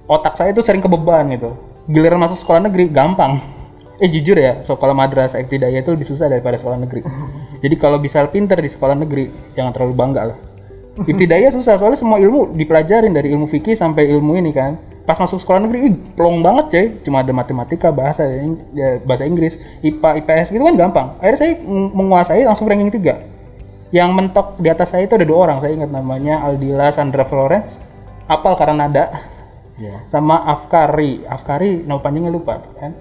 Otak saya itu sering kebeban gitu. Giliran masuk sekolah negeri gampang. Eh jujur ya sekolah madrasah ibtidaiyah itu lebih susah daripada sekolah negeri. Jadi kalau bisa pinter di sekolah negeri jangan terlalu bangga lah ibtidaiyah susah soalnya semua ilmu dipelajarin dari ilmu fikih sampai ilmu ini kan. Pas masuk sekolah negeri ih plong banget coy. Cuma ada matematika bahasa ya, bahasa Inggris IPA IPS gitu kan gampang. Akhirnya saya ng- menguasai langsung ranking 3 yang mentok di atas saya itu ada dua orang saya ingat namanya Aldila Sandra Florence apal karena nada ya. sama Afkari. Afkari nama panjangnya lupa kan?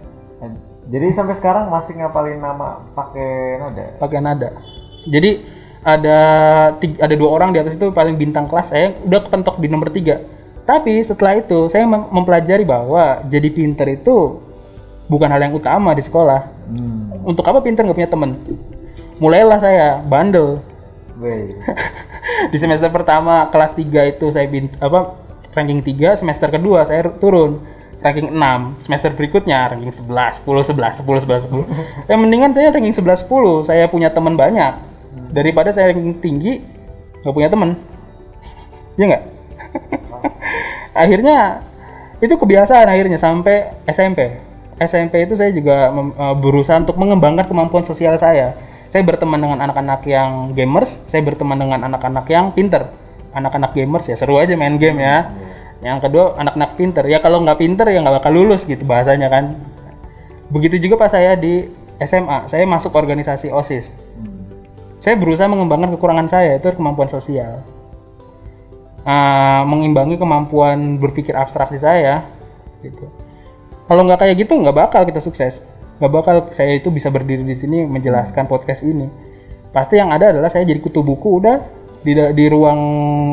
Jadi sampai sekarang masih ngapalin nama pakai nada. pakai nada. Jadi ada tiga, ada dua orang di atas itu paling bintang kelas. Saya udah kepentok di nomor tiga. Tapi setelah itu saya mem- mempelajari bahwa jadi pinter itu bukan hal yang utama di sekolah. Hmm. untuk apa pinter nggak punya temen mulailah saya bandel. Di semester pertama kelas 3 itu saya bint apa ranking 3 semester kedua saya turun. Ranking 6 semester berikutnya ranking 11 10 11 10 11 10 ya mendingan saya ranking 11 10 saya punya teman banyak daripada saya ranking tinggi nggak punya teman. Ya nggak? Akhirnya itu kebiasaan akhirnya sampai SMP SMP itu saya juga eh, berusaha untuk mengembangkan kemampuan sosial saya. Saya berteman dengan anak-anak yang gamers saya berteman dengan anak-anak yang pinter. Anak-anak gamers ya seru aja main game ya. Yang kedua anak-anak pinter. Ya kalau nggak pinter ya nggak bakal lulus gitu bahasanya kan. Begitu juga pas saya di SMA saya masuk organisasi OSIS. Saya berusaha mengembangkan kekurangan saya itu kemampuan sosial. Ah, mengimbangi kemampuan berpikir abstraksi saya gitu. Kalau nggak kayak gitu nggak bakal kita sukses. Nggak bakal saya itu bisa berdiri di sini menjelaskan podcast ini. Pasti yang ada adalah saya jadi kutu buku udah. Di di ruang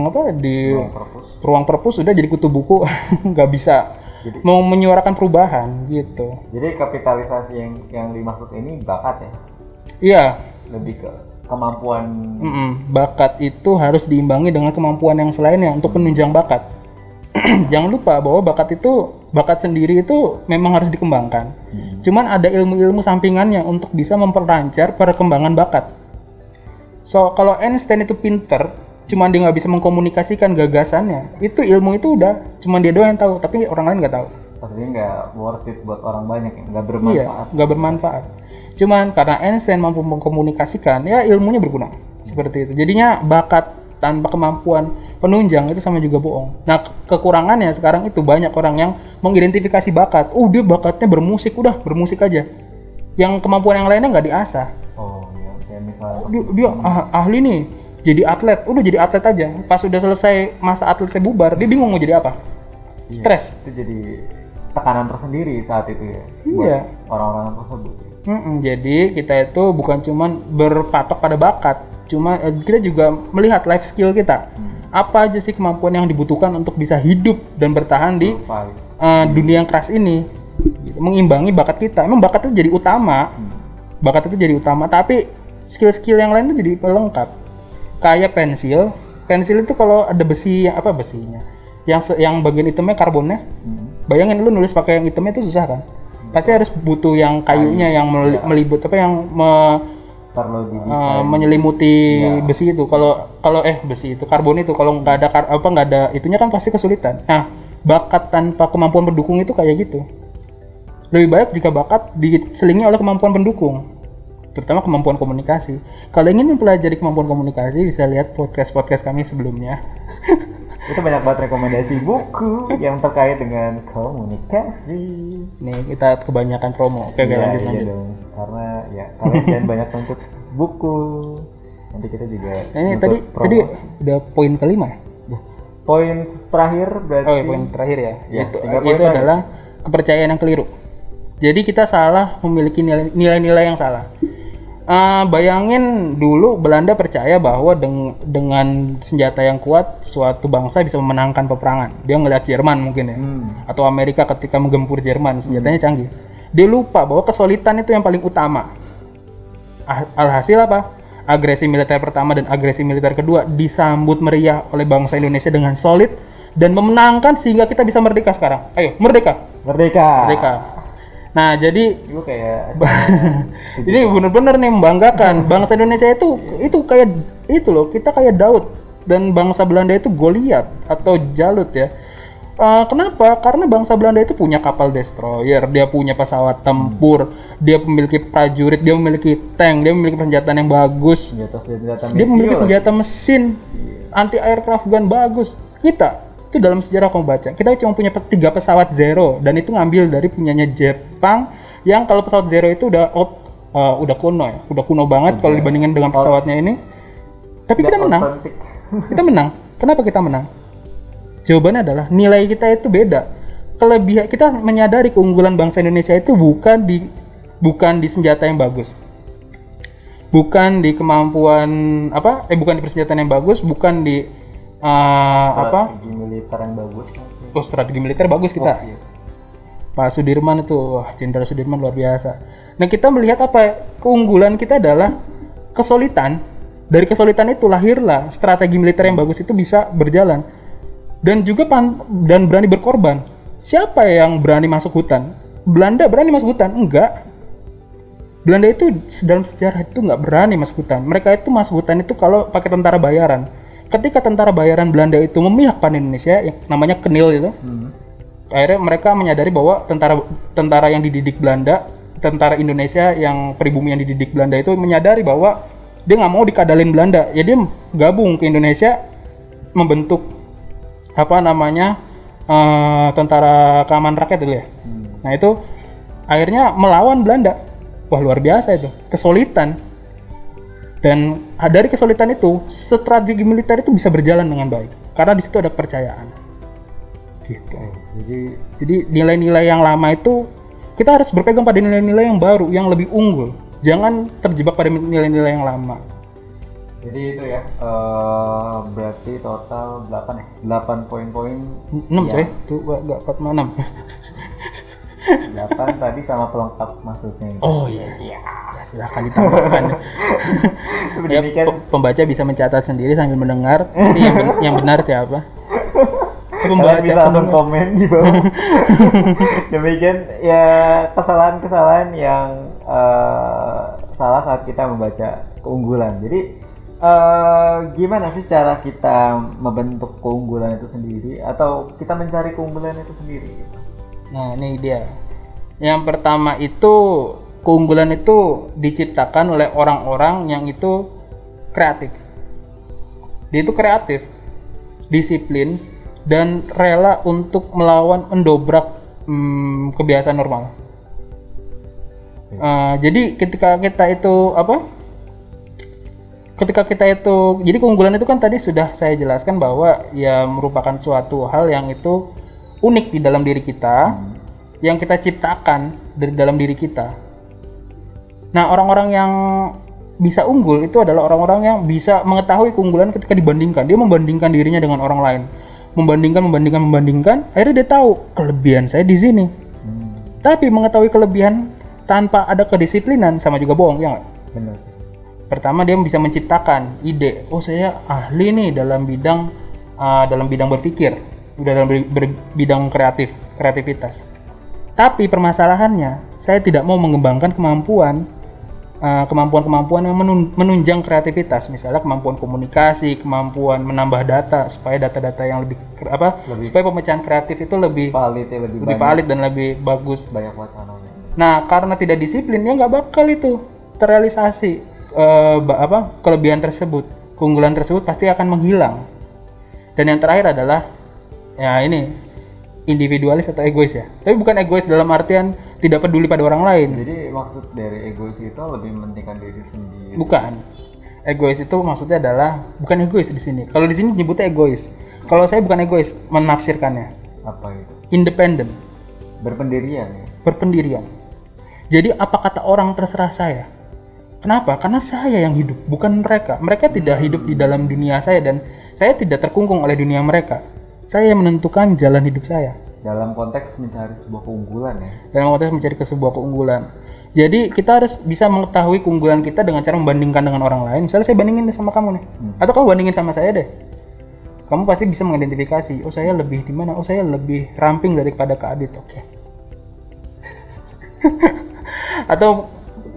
apa di Ruang perpus. ruang perpus udah jadi kutu buku. Nggak bisa. Jadi- mau menyuarakan perubahan gitu. Jadi kapitalisasi yang yang dimaksud ini bakat ya, iya. Lebih ke kemampuan. Mm-mm. bakat itu harus diimbangi dengan kemampuan yang selainnya untuk penunjang bakat. Jangan lupa bahwa bakat itu bakat sendiri itu memang harus dikembangkan. Hmm. Cuman ada ilmu-ilmu sampingannya untuk bisa memperlancar perkembangan bakat. So kalau Einstein itu pinter, cuman dia nggak bisa mengkomunikasikan gagasannya, itu ilmu itu udah cuman dia doang yang tahu, tapi orang lain nggak tahu. Artinya nggak worth it buat orang banyak ya, nggak Iya, bermanfaat. nggak bermanfaat. Cuman karena Einstein mampu mengkomunikasikan, ya ilmunya berguna. Seperti itu. Jadinya bakat tanpa kemampuan penunjang itu sama juga bohong. Nah, ke- kekurangannya sekarang itu banyak orang yang mengidentifikasi bakat. Oh, dia bakatnya bermusik, udah bermusik aja. Yang kemampuan yang lainnya nggak diasah. Oh, ya kayak misalnya. Oh, dia, dia ah- ahli nih, jadi atlet. Udah jadi atlet aja. Pas udah selesai masa atletnya bubar, dia bingung mau jadi apa. Stres. Itu jadi tekanan tersendiri saat itu ya. Iya. Orang-orang tersebut. Mm-mm, jadi kita itu bukan cuman berpatok pada bakat, cuma eh, kita juga melihat life skill kita. Apa aja sih kemampuan yang dibutuhkan untuk bisa hidup dan bertahan di Survive. eh, dunia yang keras ini, Gitu, mengimbangi bakat kita. Emang bakat itu jadi utama, Hmm. bakat itu jadi utama, tapi skill-skill yang lain itu jadi pelengkap. Kayak pensil, pensil itu kalau ada besi apa besinya, yang yang bagian hitamnya karbonnya, Hmm. Bayangin lu nulis pakai yang hitamnya itu susah kan? Pasti harus butuh yang kayunya yang meli- melibut apa yang me- didesain. menyelimuti Iya. besi itu. Kalau kalau eh besi itu karbon itu kalau nggak ada kar- apa nggak ada itunya kan pasti kesulitan. Nah, bakat tanpa kemampuan pendukung itu kayak gitu. Lebih baik jika bakat diselingi oleh kemampuan pendukung, terutama kemampuan komunikasi. Kalau ingin mempelajari kemampuan komunikasi bisa lihat podcast-podcast kami sebelumnya. Itu banyak banget rekomendasi buku yang terkait dengan komunikasi. Nih kita kebanyakan promo. Oke, Iya, lanjut iya lanjut. dong. Karena ya kalian banyak nuntut buku. Nanti kita juga ini nuntut tadi promo. tadi udah poin kelima ya? Ya, Poin terakhir berarti Oh, ya, poin terakhir ya. Ya, itu itu terakhir. adalah kepercayaan yang keliru. Jadi kita salah memiliki nilai- nilai-nilai yang salah. Eh, bayangin dulu Belanda percaya bahwa deng- dengan senjata yang kuat suatu bangsa bisa memenangkan peperangan. Dia ngeliat Jerman mungkin ya, Hmm. atau Amerika ketika menggempur Jerman senjatanya canggih. Dia lupa bahwa kesulitan itu yang paling utama. Ah- Alhasil apa? Agresi militer pertama dan agresi militer kedua disambut meriah oleh bangsa Indonesia dengan solid dan memenangkan sehingga kita bisa merdeka sekarang. Ayo, merdeka. Merdeka. Merdeka. Nah, jadi Gue kayak ini bener-bener nih membanggakan. Bangsa Indonesia itu itu kayak itu loh kita kayak Daud. Dan bangsa Belanda itu Goliat atau Jalut ya. Eh, kenapa? Karena bangsa Belanda itu punya kapal destroyer dia punya pesawat tempur dia memiliki prajurit dia memiliki tank dia memiliki senjata yang bagus. Senjata senjata dia memiliki senjata mesin anti aircraft gun bagus. Kita itu dalam sejarah kamu baca. Kita cuma punya tiga pesawat zero dan itu ngambil dari punyanya Jepang yang kalau pesawat zero itu udah out eh, udah kuno ya udah kuno banget kalau dibandingin dengan pesawatnya ini. Tapi kita menang. kita menang. Kenapa kita menang? Jawabannya adalah nilai kita itu beda. Kelebihan kita menyadari keunggulan bangsa Indonesia itu bukan di bukan di senjata yang bagus. Bukan di kemampuan apa eh bukan di persenjataan yang bagus bukan di eh, apa? Strategi militer yang bagus. oh strategi militer bagus kita. Oke. Pak Sudirman itu wah Jenderal Sudirman luar biasa. Nah kita melihat apa? Keunggulan kita adalah kesulitan. Dari kesulitan itu lahirlah strategi militer yang bagus itu bisa berjalan. Dan juga pan dan berani berkorban. Siapa yang berani masuk hutan? Belanda berani masuk hutan? Enggak. Belanda itu dalam sejarah itu nggak berani masuk hutan. Mereka itu masuk hutan itu kalau pakai tentara bayaran. Ketika tentara bayaran Belanda itu memihak pada Indonesia, yang namanya Kenil itu, Hmm. akhirnya mereka menyadari bahwa tentara tentara yang dididik Belanda, tentara Indonesia yang pribumi yang dididik Belanda itu menyadari bahwa dia nggak mau dikadalin Belanda, ya dia gabung ke Indonesia membentuk apa namanya eh, tentara keamanan rakyat dulu ya. Hmm. Nah itu akhirnya melawan Belanda. Wah luar biasa itu, kesulitan. Dan dari kesulitan itu, strategi militer itu bisa berjalan dengan baik. Karena di situ ada kepercayaan. Gitu. Oh, jadi Jadi nilai-nilai yang lama itu kita harus berpegang pada nilai-nilai yang baru, yang lebih unggul. Jangan terjebak pada nilai-nilai yang lama. jadi itu ya eh, berarti total 8 ya 8 poin-poin 6 Iya. coy, tuh enggak 4 sama 6. 8 tadi sama pelengkap maksudnya Oh iya. Ya, silahkan ditambahkan. ya, pe- pembaca bisa mencatat sendiri sambil mendengar. Yang, ben- yang benar siapa? Kalian bisa langsung komen di bawah. Demikian ya kesalahan-kesalahan yang eh, salah saat kita membaca keunggulan. Jadi eh, gimana sih cara kita membentuk keunggulan itu sendiri atau kita mencari keunggulan itu sendiri? Nah, ini dia. Yang pertama itu keunggulan itu diciptakan oleh orang-orang yang itu kreatif. Dia itu kreatif, disiplin, dan rela untuk melawan mendobrak hmm, kebiasaan normal. Eh, jadi ketika kita itu apa? Ketika kita itu, jadi keunggulan itu kan tadi sudah saya jelaskan bahwa ya merupakan suatu hal yang itu unik di dalam diri kita, yang kita ciptakan dari dalam diri kita. Nah, orang-orang yang bisa unggul itu adalah orang-orang yang bisa mengetahui keunggulan ketika dibandingkan. Dia membandingkan dirinya dengan orang lain. Membandingkan, membandingkan, membandingkan. Akhirnya dia tahu kelebihan saya di sini. Hmm, Tapi mengetahui kelebihan tanpa ada kedisiplinan sama juga bohong, ya nggak? benar sih. Pertama dia bisa menciptakan ide. Oh saya ahli nih dalam bidang uh, dalam bidang berpikir, udah dalam ber- ber- bidang kreatif, kreativitas. Tapi permasalahannya saya tidak mau mengembangkan kemampuan uh, kemampuan-kemampuan yang menun- menunjang kreativitas, misalnya kemampuan komunikasi, kemampuan menambah data supaya data-data yang lebih apa Lebih- supaya pemecahan kreatif itu lebih valid ya lebih, lebih valid dan lebih bagus. banyak wacananya Nah, karena tidak disiplin ya nggak bakal itu terrealisasi eh, ba- apa kelebihan tersebut, keunggulan tersebut pasti akan menghilang. Dan yang terakhir adalah ya ini individualis atau egois ya. Tapi bukan egois dalam artian tidak peduli pada orang lain. jadi maksud dari egois itu lebih mementingkan diri sendiri Bukan. Egois itu maksudnya adalah bukan egois di sini. Kalau di sini nyebutnya egois. Kalau saya bukan egois, menafsirkannya apa itu independen, berpendirian ya berpendirian. Jadi apa kata orang terserah saya. Kenapa? Karena saya yang hidup, bukan mereka. Mereka tidak hidup di dalam dunia saya dan saya tidak terkungkung oleh dunia mereka. Saya yang menentukan jalan hidup saya. dalam konteks mencari sebuah keunggulan ya Dalam konteks mencari ke sebuah keunggulan. Jadi kita harus bisa mengetahui keunggulan kita dengan cara membandingkan dengan orang lain. Misalnya saya bandingin sama kamu nih, atau kamu bandingin sama saya deh. Kamu pasti bisa mengidentifikasi, oh saya lebih di mana? Oh saya lebih ramping daripada Kak Adit. Oke. atau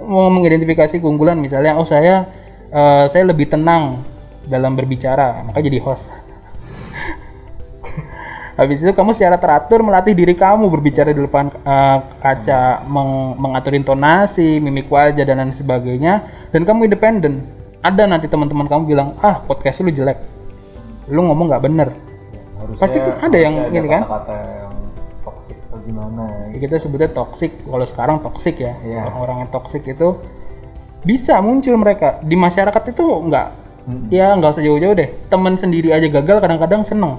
mau mengidentifikasi keunggulan misalnya, oh saya eh, saya lebih tenang dalam berbicara, maka jadi host. Habis itu kamu secara teratur melatih diri kamu berbicara di depan eh, kaca, meng- mengatur intonasi, mimik wajah dan lain sebagainya, dan kamu independen. Ada nanti teman-teman kamu bilang, ah podcast lu jelek, lu ngomong nggak bener. harusnya Pasti kan ada yang harusnya ini kan? kata-kata yang toksik atau gimana Ya, kita sebutnya toxic, kalau sekarang toxic ya, Iya. orang-orang yang toxic itu bisa muncul mereka di masyarakat itu nggak, Mm-mm. ya nggak usah jauh-jauh deh. Teman sendiri aja gagal kadang-kadang seneng.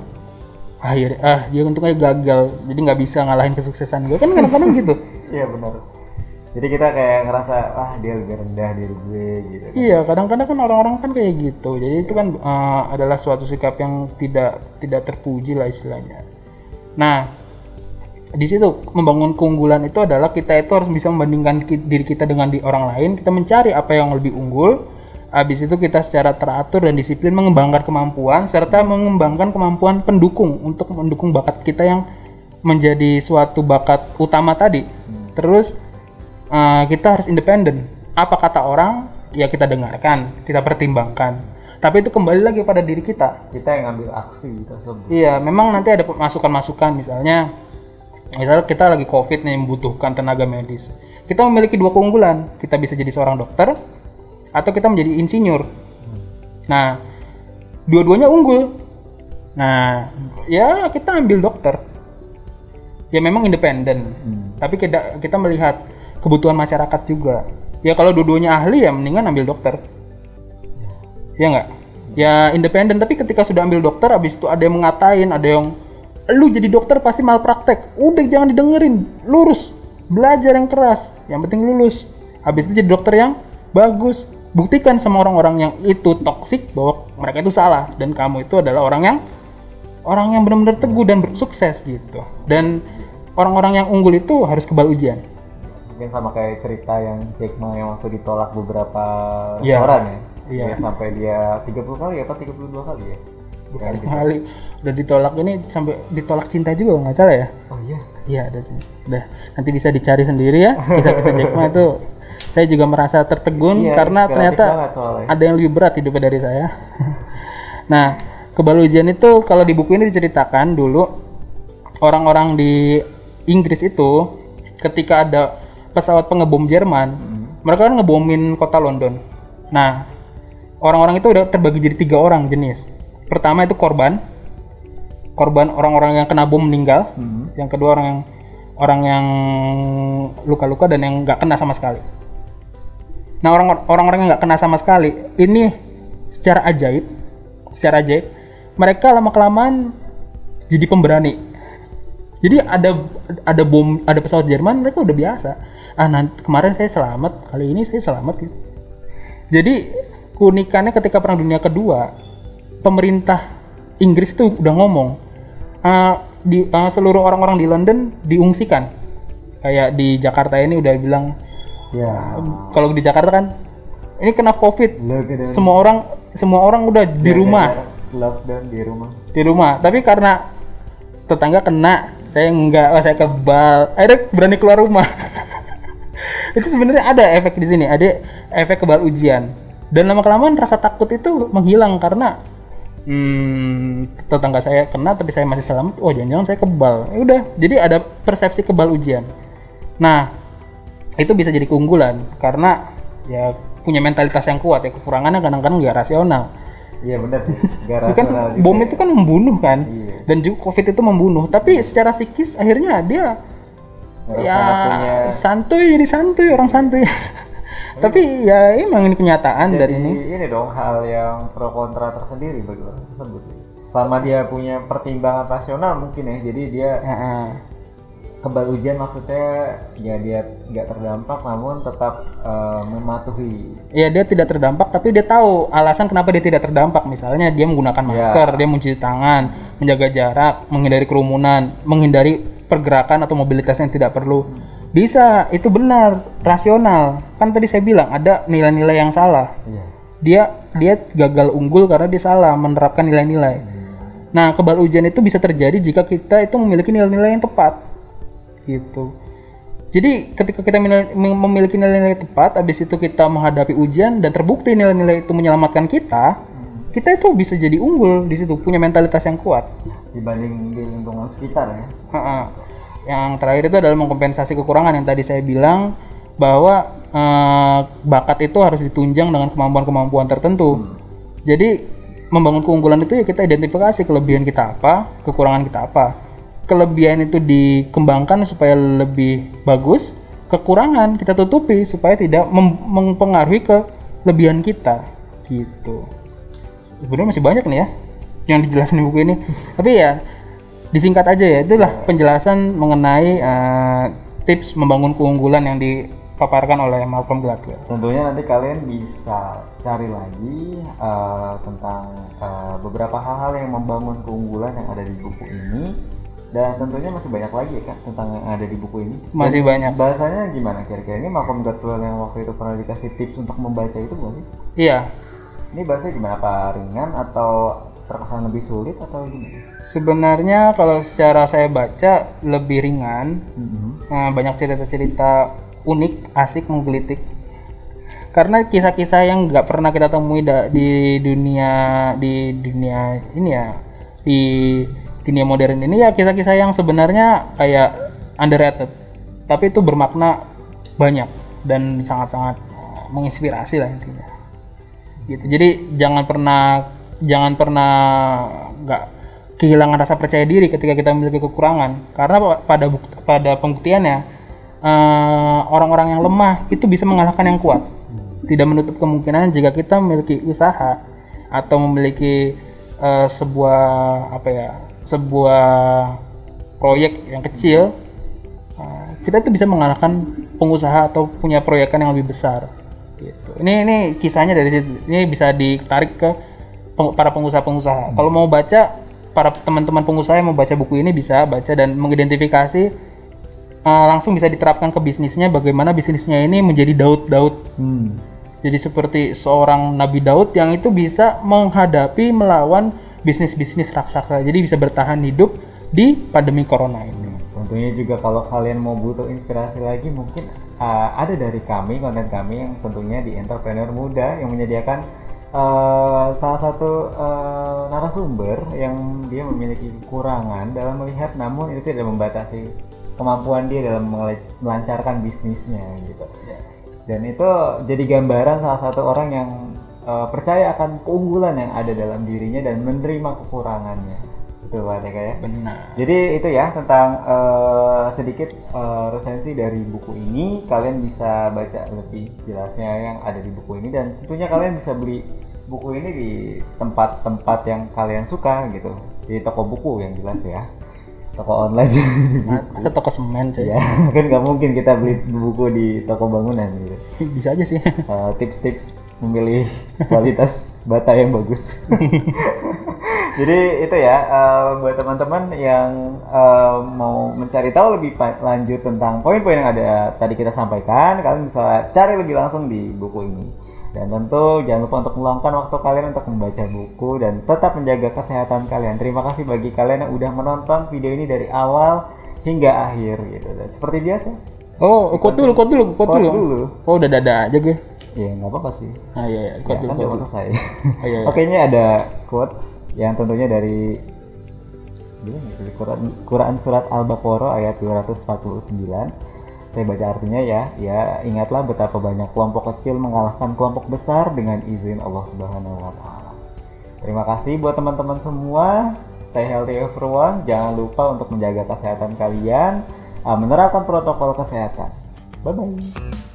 Akhirnya, ah dia untungnya gagal, jadi nggak bisa ngalahin kesuksesan gue kan kadang-kadang gitu. iya benar jadi kita kayak ngerasa ah dia lebih rendah dari gue gitu kan. Iya, kadang-kadang kan orang-orang kan kayak gitu. Jadi itu kan eh, adalah suatu sikap yang tidak tidak terpuji lah istilahnya. Nah, di situ membangun keunggulan itu adalah kita itu harus bisa membandingkan diri kita dengan di orang lain. Kita mencari apa yang lebih unggul. Habis itu kita secara teratur dan disiplin mengembangkan kemampuan serta mengembangkan kemampuan pendukung untuk mendukung bakat kita yang menjadi suatu bakat utama tadi. Terus eh, kita harus independen. Apa kata orang, ya kita dengarkan, kita pertimbangkan. Tapi itu kembali lagi pada diri kita. kita yang ngambil aksi tersebut Iya, memang nanti ada masukan-masukan misalnya misalnya kita lagi covid nih membutuhkan tenaga medis. Kita memiliki dua keunggulan. Kita bisa jadi seorang dokter atau kita menjadi insinyur. Nah, dua-duanya unggul. Nah, ya kita ambil dokter. Ya memang independen. Hmm. Tapi kita kita melihat kebutuhan masyarakat juga. Ya kalau dua-duanya ahli ya mendingan ambil dokter. Ya nggak? Ya independen tapi ketika sudah ambil dokter habis itu ada yang mengatain, ada yang lu jadi dokter pasti malpraktek. Udah jangan didengerin, lurus. Belajar yang keras, yang penting lulus. Habis itu jadi dokter yang bagus. Buktikan sama orang-orang yang itu toksik bahwa mereka itu salah dan kamu itu adalah orang yang orang yang benar-benar teguh dan sukses gitu. Dan orang-orang yang unggul itu harus kebal ujian. mungkin sama kayak cerita yang Jack Ma yang waktu ditolak beberapa Iya. restoran ya Iya. Dia sampai dia 30 kali ya, apa 32 kali ya? Bukan Ganti. kali udah ditolak ini sampai ditolak cinta juga nggak salah ya. Oh iya. Iya, ada. Udah, nanti bisa dicari sendiri ya. Kisah-kisah Jack Ma itu saya juga merasa tertegun Iya, karena ternyata ada yang lebih berat hidupnya dari saya. nah, kebal ujian itu kalau di buku ini diceritakan dulu orang-orang di Inggris itu ketika ada pesawat pengebom Jerman, Hmm. mereka kan ngebomin kota London. Nah, orang-orang itu udah terbagi jadi tiga orang jenis. Pertama itu korban, korban orang-orang yang kena bom meninggal. Hmm. Yang kedua orang yang orang yang luka-luka dan yang nggak kena sama sekali. Nah orang orang-orang yang nggak kena sama sekali ini secara ajaib, secara ajaib mereka lama kelamaan jadi pemberani. Jadi ada ada bom ada pesawat Jerman mereka udah biasa. Ah nanti kemarin saya selamat kali ini saya selamat gitu. Jadi keunikannya ketika Perang Dunia Kedua pemerintah Inggris tuh udah ngomong "Ah, di ah, seluruh orang-orang di London diungsikan kayak di Jakarta ini udah bilang Ya. kalau di Jakarta kan ini kena covid semua orang semua orang udah di rumah Lockdown di rumah. di rumah tapi karena tetangga kena saya enggak oh, saya kebal akhirnya berani keluar rumah itu sebenarnya ada efek di sini, ada efek kebal ujian. Dan lama kelamaan rasa takut itu menghilang karena hmm, tetangga saya kena tapi saya masih selamat. Oh jangan-jangan saya kebal. Ya udah, jadi ada persepsi kebal ujian. Nah itu bisa jadi keunggulan karena ya punya mentalitas yang kuat ya kekurangannya kadang-kadang nggak rasional. Iya benar sih. Gak Ini kan rasional juga bom itu kan membunuh kan, Iya. dan juga covid itu membunuh. Tapi secara psikis akhirnya dia Ngerasa ya punya santuy jadi santuy orang santuy. Tapi ya emang ini kenyataan dari jadi ini. ini dong hal yang pro kontra tersendiri bagi orang tersebut. Selama dia punya pertimbangan rasional mungkin ya, jadi dia. Kebal ujian maksudnya ya dia nggak terdampak namun tetap eh, mematuhi Ya dia tidak terdampak tapi dia tahu alasan kenapa dia tidak terdampak. Misalnya dia menggunakan masker, dia mencuci tangan, menjaga jarak, menghindari kerumunan, menghindari pergerakan atau mobilitas yang tidak perlu. Bisa, itu benar, rasional. Kan tadi saya bilang ada nilai-nilai yang salah. Iya. Dia dia gagal unggul karena dia salah menerapkan nilai-nilai. Nah, kebal ujian itu bisa terjadi jika kita itu memiliki nilai-nilai yang tepat. Gitu. Jadi ketika kita mil- mem- memiliki nilai-nilai tepat, habis itu kita menghadapi ujian dan terbukti nilai-nilai itu menyelamatkan kita, kita itu bisa jadi unggul di situ, punya mentalitas yang kuat. dibanding di lingkungan sekitar ya. Yang terakhir itu adalah mengkompensasi kekurangan yang tadi saya bilang bahwa eh, bakat itu harus ditunjang dengan kemampuan-kemampuan tertentu. Jadi membangun keunggulan itu ya kita identifikasi kelebihan kita apa, kekurangan kita apa. Kelebihan itu dikembangkan supaya lebih bagus, kekurangan kita tutupi supaya tidak mem- mempengaruhi kelebihan kita gitu. Sebenarnya masih banyak nih ya yang dijelasin di buku ini. Tapi ya disingkat aja ya itulah penjelasan mengenai eh, tips membangun keunggulan yang dipaparkan oleh Malcolm Gladwell. Tentunya nanti kalian bisa cari lagi eh, tentang eh, beberapa hal-hal yang membangun keunggulan yang ada di buku ini dan tentunya masih banyak lagi ya kan tentang yang ada di buku ini. Masih Dan banyak. Bahasanya gimana kira-kira ini Malcolm Gladwell yang waktu itu pernah dikasih tips untuk membaca itu bukan sih? Iya, Ini bahasanya gimana apa ringan atau terkesan lebih sulit atau gimana? sebenarnya kalau secara saya baca lebih ringan, Mhm. eh, banyak cerita-cerita unik, asik, menggelitik. Karena kisah-kisah yang nggak pernah kita temui da- di dunia di dunia ini ya di dunia modern ini ya kisah-kisah yang sebenarnya kayak underrated, tapi itu bermakna banyak dan sangat-sangat eh, menginspirasi lah intinya. Gitu. Jadi jangan pernah jangan pernah nggak kehilangan rasa percaya diri ketika kita memiliki kekurangan karena pa- pada buk- pada pembuktiannya eh, orang-orang yang lemah itu bisa mengalahkan yang kuat tidak menutup kemungkinan jika kita memiliki usaha atau memiliki eh, sebuah apa ya sebuah proyek yang kecil eh, kita itu bisa mengalahkan pengusaha atau punya proyekan yang lebih besar gitu. Ini ini kisahnya dari situ. Ini bisa ditarik ke peng- para pengusaha-pengusaha. Kalau mau baca para teman-teman pengusaha yang mau baca buku ini bisa baca dan mengidentifikasi eh, langsung bisa diterapkan ke bisnisnya bagaimana bisnisnya ini menjadi Daud-Daud. Hmm. jadi seperti seorang Nabi Daud yang itu bisa menghadapi melawan bisnis-bisnis raksasa. Jadi bisa bertahan hidup di pandemi corona ini. Tentunya juga kalau kalian mau butuh inspirasi lagi mungkin uh, ada dari kami konten kami yang tentunya di entrepreneur muda yang menyediakan uh, salah satu uh, narasumber yang dia memiliki kekurangan dalam melihat namun itu tidak membatasi kemampuan dia dalam melancarkan bisnisnya gitu. Dan itu jadi gambaran salah satu orang yang uh, percaya akan keunggulan yang ada dalam dirinya dan menerima kekurangannya. Betul ya? Benar. Jadi itu ya tentang eh, sedikit eh, resensi dari buku ini. Kalian bisa baca lebih jelasnya yang ada di buku ini dan tentunya kalian bisa beli buku ini di tempat-tempat yang kalian suka gitu. Di toko buku yang jelas ya. Toko online di buku. Masa toko semen coy. Ya, kan nggak mungkin kita beli buku di toko bangunan gitu. Bisa aja sih. Eh, tips-tips memilih kualitas bata yang bagus. Jadi itu ya eh, buat teman-teman yang eh, mau mencari tahu lebih lanjut tentang poin-poin yang ada tadi kita sampaikan, kalian bisa cari lebih langsung di buku ini. Dan tentu jangan lupa untuk meluangkan waktu kalian untuk membaca buku dan tetap menjaga kesehatan kalian. Terima kasih bagi kalian yang udah menonton video ini dari awal hingga akhir gitu. Dan seperti biasa, Oh, quote dulu, quote dulu, Quote dulu. dulu. Oh, udah dada aja gue. Ya nggak apa-apa sih. Ah iya, iya. Ya, kan dulu. selesai. Oh, iya, iya. Oke ini ada quotes yang tentunya dari ya, dari Quran, Quran surat Al-Baqarah ayat 249. Saya baca artinya ya. Ya ingatlah betapa banyak kelompok kecil mengalahkan kelompok besar dengan izin Allah Subhanahu wa taala. Terima kasih buat teman-teman semua. Stay healthy everyone. Jangan lupa untuk menjaga kesehatan kalian, uh, menerapkan protokol kesehatan. Bye bye.